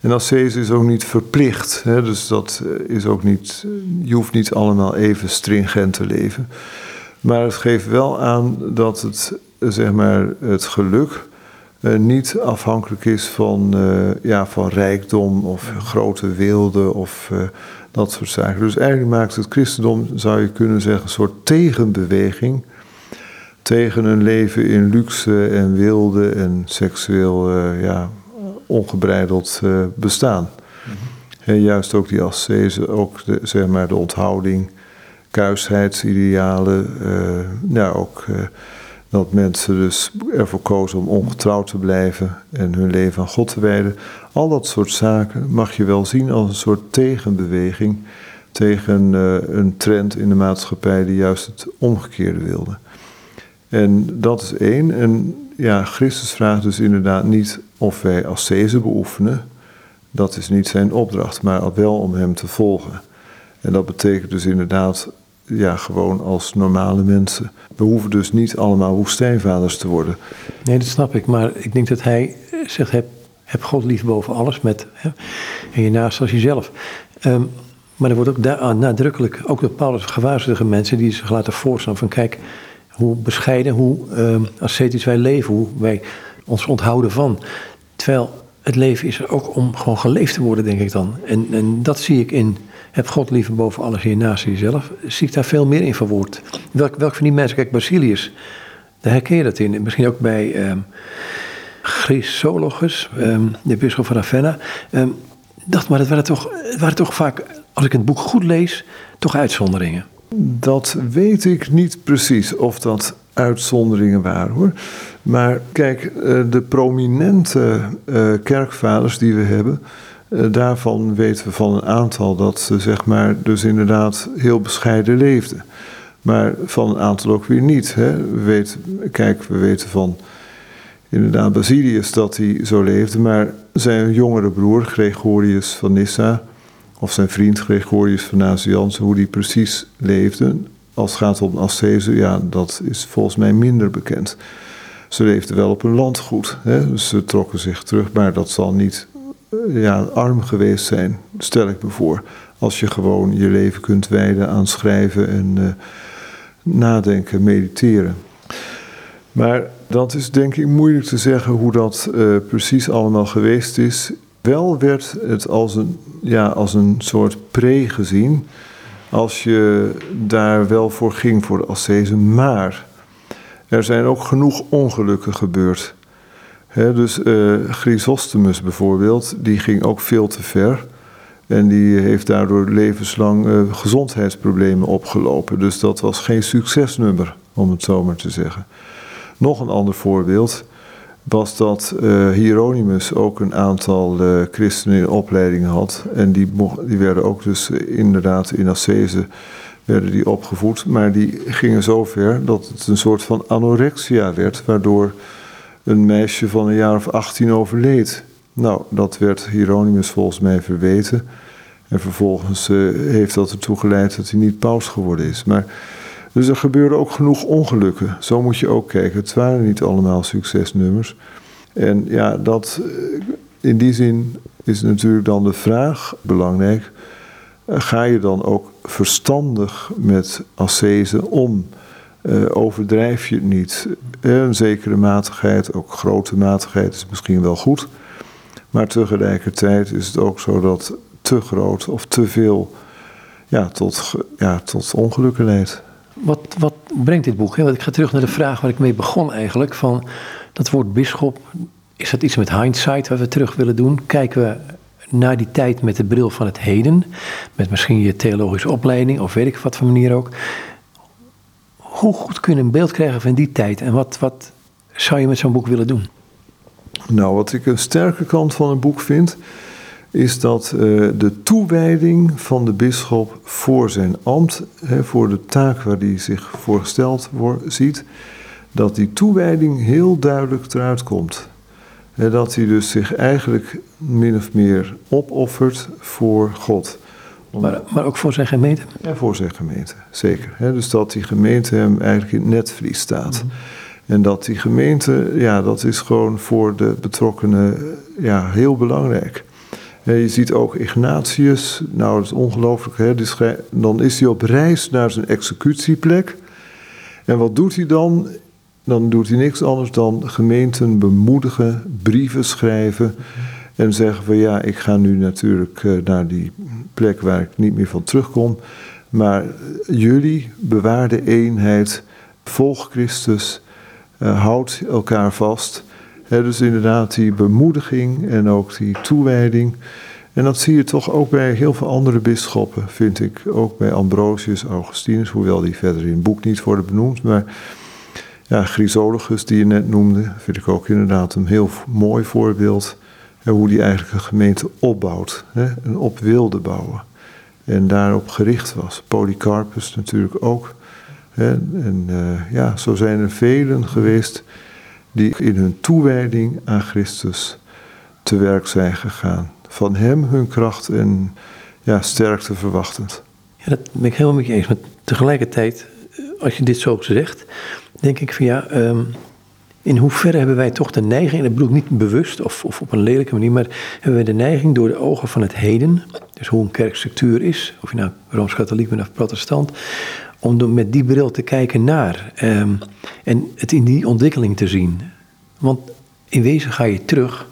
En ascese is ook niet verplicht, hè, dus dat eh, is ook niet, je hoeft niet allemaal even stringent te leven. Maar het geeft wel aan dat het, zeg maar, het geluk uh, niet afhankelijk is van, uh, ja, van rijkdom of grote weelde of uh, dat soort zaken. Dus eigenlijk maakt het christendom, zou je kunnen zeggen, een soort tegenbeweging tegen een leven in luxe en wilde en seksueel ja, ongebreideld bestaan. Mm En juist ook die ascese, ook de, zeg maar de onthouding, kuishheidsidealen, ja, ook dat mensen dus ervoor kozen om ongetrouwd te blijven en hun leven aan God te wijden. Al dat soort zaken mag je wel zien als een soort tegenbeweging tegen uh, een trend in de maatschappij die juist het omgekeerde wilde. En dat is één. En ja, Christus vraagt dus inderdaad niet of wij ascese beoefenen. Dat is niet zijn opdracht, maar wel om hem te volgen. En dat betekent dus inderdaad ja, gewoon als normale mensen. We hoeven dus niet allemaal woestijnvaders te worden. Nee, dat snap ik. Maar ik denk dat hij zegt, heb, heb God lief boven alles met, hè, en je naast als jezelf. Um, maar er wordt ook daar, nadrukkelijk, ook door Paulus gewaarschuwde mensen die zich laten voorstellen van kijk, hoe bescheiden, hoe um, ascetisch wij leven, hoe wij ons onthouden van. Terwijl het leven is er ook om gewoon geleefd te worden, denk ik dan. En, en dat zie ik in heb God liever boven alles hier naast jezelf. Zie ik daar veel meer in verwoord. Welk, welk van die mensen, kijk Basilius, daar herken je dat in. Misschien ook bij um, Chrysologus, um, de bisschop van Ravenna. Um, dat, maar het waren, toch, het waren toch vaak, als ik het boek goed lees, toch uitzonderingen. Dat weet ik niet precies of dat uitzonderingen waren hoor. Maar kijk, eh, de prominente uh, kerkvaders die we hebben, daarvan weten we van een aantal dat ze zeg maar dus inderdaad heel bescheiden leefden. Maar van een aantal ook weer niet. Hè. We weten, kijk, we weten van inderdaad Basilius dat hij zo leefde, maar zijn jongere broer Gregorius van Nyssa, of zijn vriend Gregorius van Nazianzen, hoe die precies leefde, als het gaat om ascese, ja, dat is volgens mij minder bekend. Ze leefden wel op een landgoed, hè, ze trokken zich terug, maar dat zal niet eh, ja, arm geweest zijn, stel ik me voor. Als je gewoon je leven kunt wijden aan schrijven en uh, nadenken, mediteren. Maar dat is denk ik moeilijk te zeggen hoe dat uh, precies allemaal geweest is. Wel werd het als een, ja, als een soort pre gezien. Als je daar wel voor ging voor de ascese. Maar er zijn ook genoeg ongelukken gebeurd dus uh, Chrysostomus bijvoorbeeld, die ging ook veel te ver. En die heeft daardoor levenslang uh, gezondheidsproblemen opgelopen. Dus dat was geen succesnummer, om het zo maar te zeggen. Nog een ander voorbeeld was dat uh, Hieronymus ook een aantal christenen in opleiding had. En die, die werden ook dus inderdaad in ascese werden die opgevoed. Maar die gingen zo ver dat het een soort van anorexia werd, waardoor een meisje van een jaar of 18 overleed. Nou, dat werd Hieronymus volgens mij verweten. En vervolgens eh, heeft dat ertoe geleid dat hij niet paus geworden is. Maar, dus er gebeurden ook genoeg ongelukken. Zo moet je ook kijken. Het waren niet allemaal succesnummers. En ja, dat, eh, in die zin is natuurlijk dan de vraag belangrijk. Eh, ga je dan ook verstandig met ascese om? Uh, overdrijf je het niet? een zekere matigheid, ook grote matigheid, is misschien wel goed. Maar tegelijkertijd is het ook zo dat te groot of te veel ja, tot, ja, tot ongelukken leidt. Wat, wat brengt dit boek? Want ik ga terug naar de vraag waar ik mee begon eigenlijk. Van dat woord bisschop, is dat iets met hindsight wat we terug willen doen? Kijken we naar die tijd met de bril van het heden? Met misschien je theologische opleiding of weet ik wat voor manier ook. Hoe goed kun je een beeld krijgen van die tijd? En wat, wat zou je met zo'n boek willen doen? Nou, wat ik een sterke kant van een boek vind, is dat uh, de toewijding van de bisschop voor zijn ambt, hè, voor de taak waar hij zich voorgesteld wordt, ziet, dat die toewijding heel duidelijk eruit komt. Dat hij dus zich eigenlijk min of meer opoffert voor God. Maar, maar ook voor zijn gemeente? Ja, voor zijn gemeente, zeker. Dus dat die gemeente hem eigenlijk in het netvlies staat. Mhm. En dat die gemeente, ja, dat is gewoon voor de betrokkenen ja, heel belangrijk. Je ziet ook Ignatius, nou dat is ongelooflijk, hè? dan is hij op reis naar zijn executieplek. En wat doet hij dan? Dan doet hij niks anders dan gemeenten bemoedigen, brieven schrijven en zeggen van ja, ik ga nu natuurlijk eh, naar die plek waar ik niet meer van terugkom. Maar jullie bewaar de eenheid, volg Christus, uh, houd elkaar vast dus inderdaad die bemoediging en ook die toewijding. En dat zie je toch ook bij heel veel andere bisschoppen, vind ik. Ook bij Ambrosius, Augustinus, hoewel die verder in het boek niet worden benoemd. Maar ja, Chrysologus, die je net noemde, vind ik ook inderdaad een heel mooi voorbeeld. En hoe die eigenlijk een gemeente opbouwt hè, en op wilde bouwen. En daarop gericht was. Polycarpus natuurlijk ook. Hè, en uh, ja, zo zijn er velen geweest die in hun toewijding aan Christus te werk zijn gegaan. Van Hem hun kracht en ja, sterkte verwachtend. Ja, dat ben ik helemaal met je eens. Maar tegelijkertijd, eh, als je dit zo zegt, denk ik van ja, um, in hoeverre hebben wij toch de neiging, en dat bedoel ik niet bewust of, of op een lelijke manier, maar hebben wij de neiging door de ogen van het heden, dus hoe een kerkstructuur is, of je nou rooms-katholiek bent of protestant, om met die bril te kijken naar um, en het in die ontwikkeling te zien. Want in wezen ga je terug,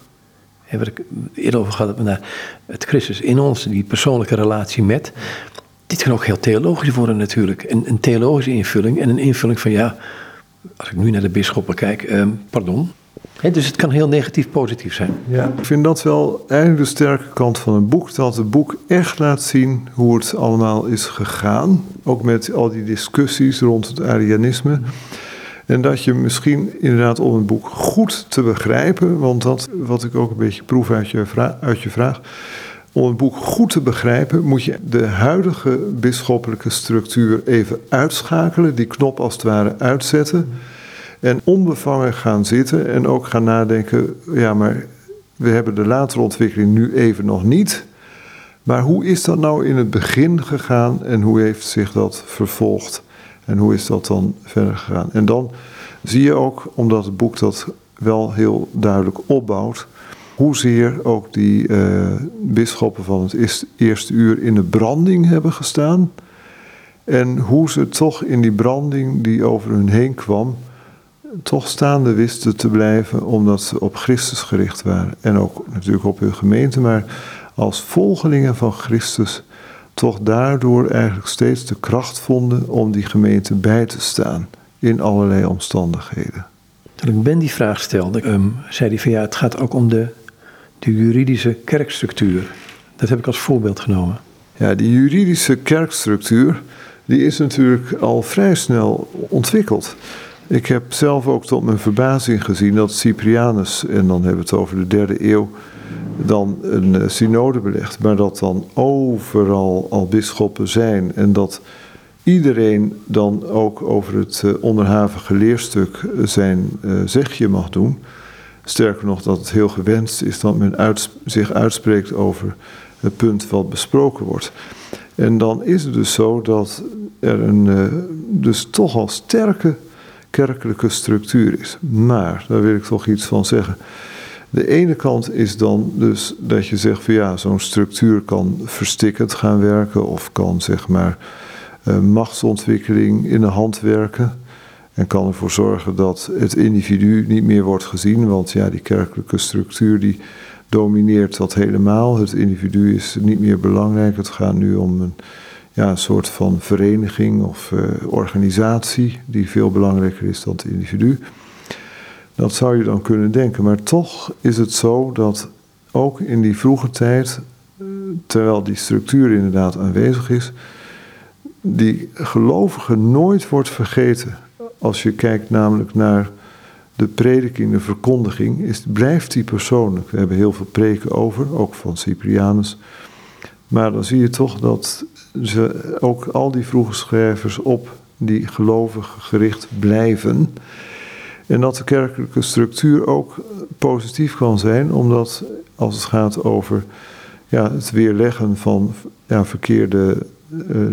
wat ik eerder over gehad naar het Christus in ons, die persoonlijke relatie met. Dit kan ook heel theologisch worden natuurlijk. Een, een theologische invulling en een invulling van ja, als ik nu naar de bisschoppen kijk, um, pardon, dus het kan heel negatief positief zijn. Ja, ik vind dat wel eigenlijk de sterke kant van een boek. Dat het boek echt laat zien hoe het allemaal is gegaan. Ook met al die discussies rond het Arianisme. En dat je misschien inderdaad om een boek goed te begrijpen, want dat wat ik ook een beetje proef uit je, uit je vraag. Om een boek goed te begrijpen, moet je de huidige bisschoppelijke structuur even uitschakelen, die knop als het ware uitzetten. En onbevangen gaan zitten en ook gaan nadenken, ja, maar we hebben de latere ontwikkeling nu even nog niet. Maar hoe is dat nou in het begin gegaan en hoe heeft zich dat vervolgd? En hoe is dat dan verder gegaan? En dan zie je ook, omdat het boek dat wel heel duidelijk opbouwt, hoezeer ook die uh, bisschoppen van het eerste uur in de branding hebben gestaan. En hoe ze toch in die branding die over hun heen kwam, toch staande wisten te blijven, omdat ze op Christus gericht waren. En ook natuurlijk op hun gemeente, maar als volgelingen van Christus toch daardoor eigenlijk steeds de kracht vonden om die gemeente bij te staan in allerlei omstandigheden. Toen ik Ben die vraag stelde, um, zei hij van ja, het gaat ook om de, de juridische kerkstructuur. Dat heb ik als voorbeeld genomen. Ja, die juridische kerkstructuur, die is natuurlijk al vrij snel ontwikkeld. Ik heb zelf ook tot mijn verbazing gezien dat Cyprianus, en dan hebben we het over de derde eeuw, dan een eh, synode belegt, maar dat dan overal al bisschoppen zijn en dat iedereen dan ook over het eh, onderhavige leerstuk eh, zijn zegje mag doen. Sterker nog, dat het heel gewenst is dat men zich uitspreekt over het punt wat besproken wordt. En dan is het dus zo dat er een uh, dus toch al sterke kerkelijke structuur is. Maar, daar wil ik toch iets van zeggen. De ene kant is dan dus dat je zegt van ja, zo'n structuur kan verstikkend gaan werken of kan zeg maar uh, machtsontwikkeling in de hand werken. En kan ervoor zorgen dat het individu niet meer wordt gezien, want ja, die kerkelijke structuur die domineert dat helemaal. Het individu is niet meer belangrijk. Het gaat nu om een, ja, soort van vereniging of uh, organisatie die veel belangrijker is dan het individu. Dat zou je dan kunnen denken, maar toch is het zo dat ook in die vroege tijd, eh, terwijl die structuur inderdaad aanwezig is, die gelovige nooit wordt vergeten. Als je kijkt namelijk naar de prediking, de verkondiging, is, blijft die persoonlijk. We hebben heel veel preken over, ook van Cyprianus. Maar dan zie je toch dat ze ook al die vroege schrijvers op die gelovigen gericht blijven. En dat de kerkelijke structuur ook positief kan zijn, omdat als het gaat over ja, het weerleggen van ja, verkeerde uh,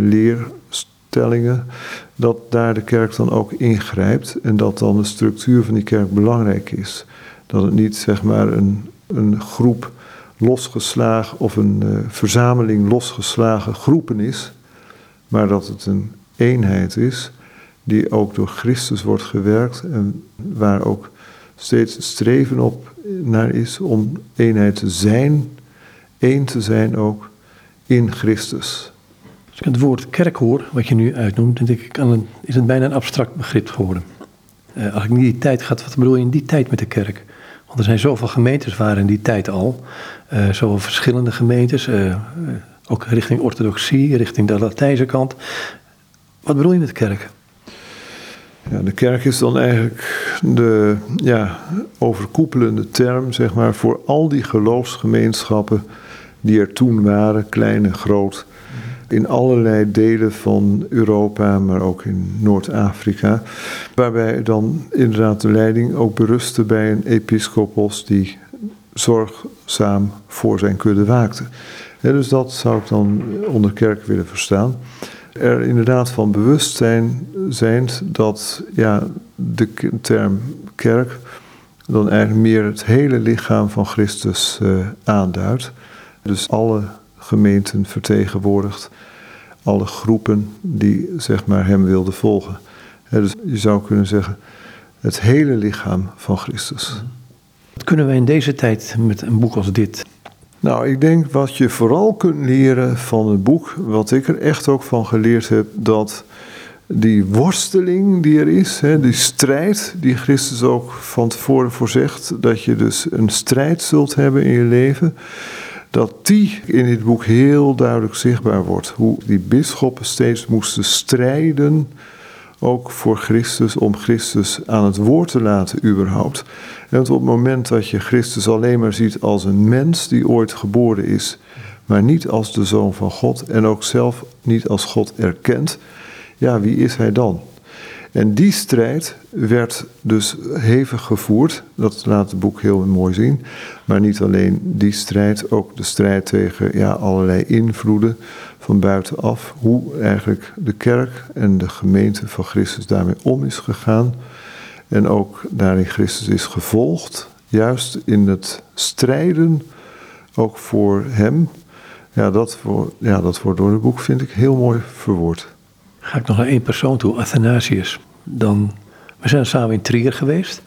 dat daar de kerk dan ook ingrijpt en dat dan de structuur van die kerk belangrijk is. Dat het niet zeg maar een, een groep losgeslagen of een uh, verzameling losgeslagen groepen is, maar dat het een eenheid is die ook door Christus wordt gewerkt en waar ook steeds streven op naar is om eenheid te zijn, één te zijn ook in Christus. Als ik het woord kerk hoor, wat je nu uitnoemt, denk ik, is het bijna een abstract begrip geworden. Uh, als ik in die tijd ga, wat bedoel je in die tijd met de kerk? Want er zijn zoveel gemeentes waren in die tijd al, uh, zoveel verschillende gemeentes, uh, ook richting orthodoxie, richting de Latijnse kant. Wat bedoel je met kerk? Ja, de kerk is dan eigenlijk de ja, overkoepelende term zeg maar, voor al die geloofsgemeenschappen die er toen waren, klein en groot, in allerlei delen van Europa, maar ook in Noord-Afrika. Waarbij dan inderdaad de leiding ook berustte bij een episcopos die zorgzaam voor zijn kudde waakte. dus dat zou ik dan onder kerk willen verstaan er inderdaad van bewust zijn, zijn dat ja, de term kerk dan eigenlijk meer het hele lichaam van Christus uh, aanduidt. Dus alle gemeenten vertegenwoordigt, alle groepen die zeg maar hem wilden volgen. dus je zou kunnen zeggen het hele lichaam van Christus. Wat kunnen wij in deze tijd met een boek als dit? Nou, ik denk wat je vooral kunt leren van het boek, wat ik er echt ook van geleerd heb, dat die worsteling die er is, hè, die strijd die Christus ook van tevoren voorzegt, dat je dus een strijd zult hebben in je leven, dat die in dit boek heel duidelijk zichtbaar wordt. Hoe die bisschoppen steeds moesten strijden, ook voor Christus, om Christus aan het woord te laten überhaupt. En op het moment dat je Christus alleen maar ziet als een mens die ooit geboren is, maar niet als de zoon van God en ook zelf niet als God erkent, ja, wie is hij dan? En die strijd werd dus hevig gevoerd. Dat laat het boek heel mooi zien. Maar niet alleen die strijd, ook de strijd tegen ja, allerlei invloeden van buitenaf. Hoe eigenlijk de kerk en de gemeente van Christus daarmee om is gegaan. En ook daarin Christus is gevolgd, juist in het strijden ook voor hem. Ja, dat, voor, ja, dat wordt door het boek, vind ik, heel mooi verwoord. Ga ik nog naar één persoon toe, Athanasius. Dan, we zijn samen in Trier geweest.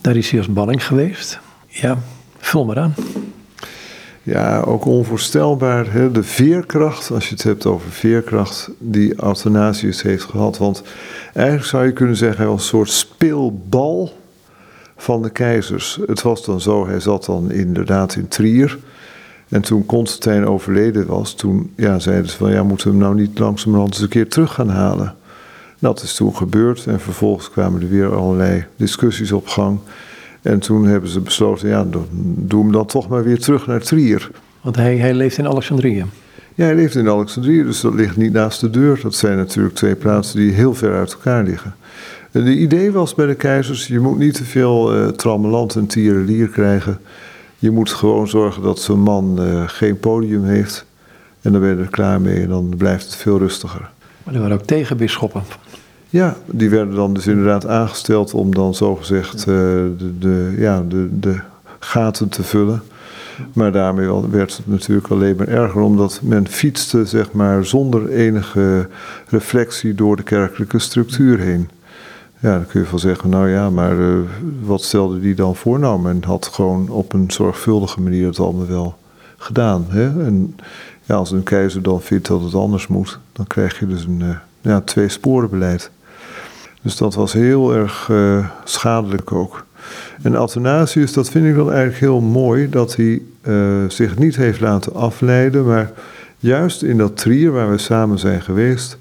Daar is hij als balling geweest. Ja, vul maar aan. Ja, ook onvoorstelbaar. Hè? De veerkracht, als je het hebt over veerkracht, die Athanasius heeft gehad. Want eigenlijk zou je kunnen zeggen, hij was een soort speelbal van de keizers. Het was dan zo, hij zat dan inderdaad in Trier. En toen Constantijn overleden was, toen ja, zeiden ze van ja, moeten we hem nou niet langzamerhand eens een keer terug gaan halen. Dat is toen gebeurd en vervolgens kwamen er weer allerlei discussies op gang. En toen hebben ze besloten, ja, doe hem dan toch maar weer terug naar Trier. Want hij, hij leeft in Alexandrië. Ja, hij leeft in Alexandrië, dus dat ligt niet naast de deur. Dat zijn natuurlijk twee plaatsen die heel ver uit elkaar liggen. De idee was bij de keizers, je moet niet te veel uh, trammeland en tierenlier krijgen. Je moet gewoon zorgen dat zo'n man eh, geen podium heeft. En dan ben je er klaar mee en dan blijft het veel rustiger. Maar er waren ook tegenbisschoppen. Ja, die werden dan dus inderdaad aangesteld om dan zogezegd uh, de, de, ja, de, de gaten te vullen. Maar daarmee werd het natuurlijk alleen maar erger, omdat men fietste zeg maar, zonder enige reflectie door de kerkelijke structuur heen. Ja, dan kun je wel zeggen, nou ja, maar uh, wat stelde die dan voor? Nou, men had gewoon op een zorgvuldige manier het allemaal wel gedaan. Hè? En ja, als een keizer dan vindt dat het anders moet, dan krijg je dus een uh, ja, twee-sporenbeleid. Dus dat was heel erg uh, schadelijk ook. En Athanasius, dat vind ik dan eigenlijk heel mooi, dat hij uh, zich niet heeft laten afleiden, maar juist in dat trier waar we samen zijn geweest,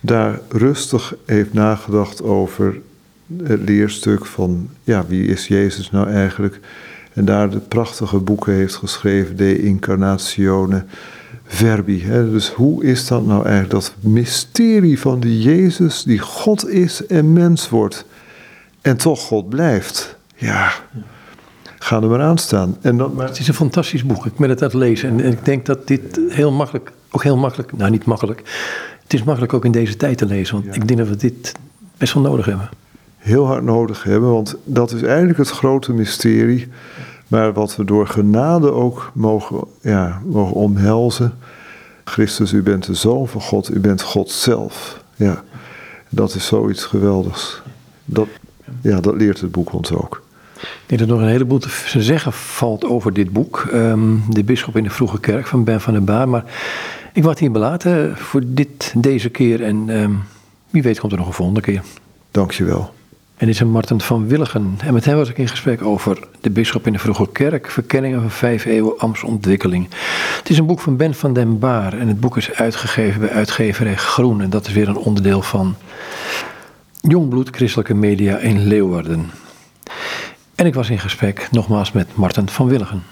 daar rustig heeft nagedacht over het leerstuk van, ja, wie is Jezus nou eigenlijk? En daar de prachtige boeken heeft geschreven, De Incarnatione Verbi. Hè? Dus hoe is dat nou eigenlijk, dat mysterie van die Jezus die God is en mens wordt en toch God blijft? Ja, ga er maar aan staan. En dat, maar... Het is een fantastisch boek. Ik ben het aan het lezen. En, en ik denk dat dit heel makkelijk, ook heel makkelijk, nou niet makkelijk. Het is makkelijk ook in deze tijd te lezen. Want ja. ik denk dat we dit best wel nodig hebben. Heel hard nodig hebben, want dat is eigenlijk het grote mysterie. Maar wat we door genade ook mogen, ja, mogen omhelzen. Christus, u bent de zoon van God, u bent God zelf. Ja, dat is zoiets geweldigs. Dat, ja, dat leert het boek ons ook. Ik denk dat er nog een heleboel te zeggen valt over dit boek. Um, de bisschop in de vroege kerk van Ben van den Baar. Maar ik word hier belaten voor dit, deze keer. En um, wie weet komt er nog een volgende keer. Dankjewel. En is een Marten van Willigen. En met hem was ik in gesprek over de bisschop in de vroege kerk. Verkenningen van vijf eeuwen ambtsontwikkeling. Het is een boek van Ben van den Baar. En het boek is uitgegeven bij uitgeverij Groen. En dat is weer een onderdeel van Jongbloed Christelijke Media in Leeuwarden. En ik was in gesprek nogmaals met Marten van Willigen.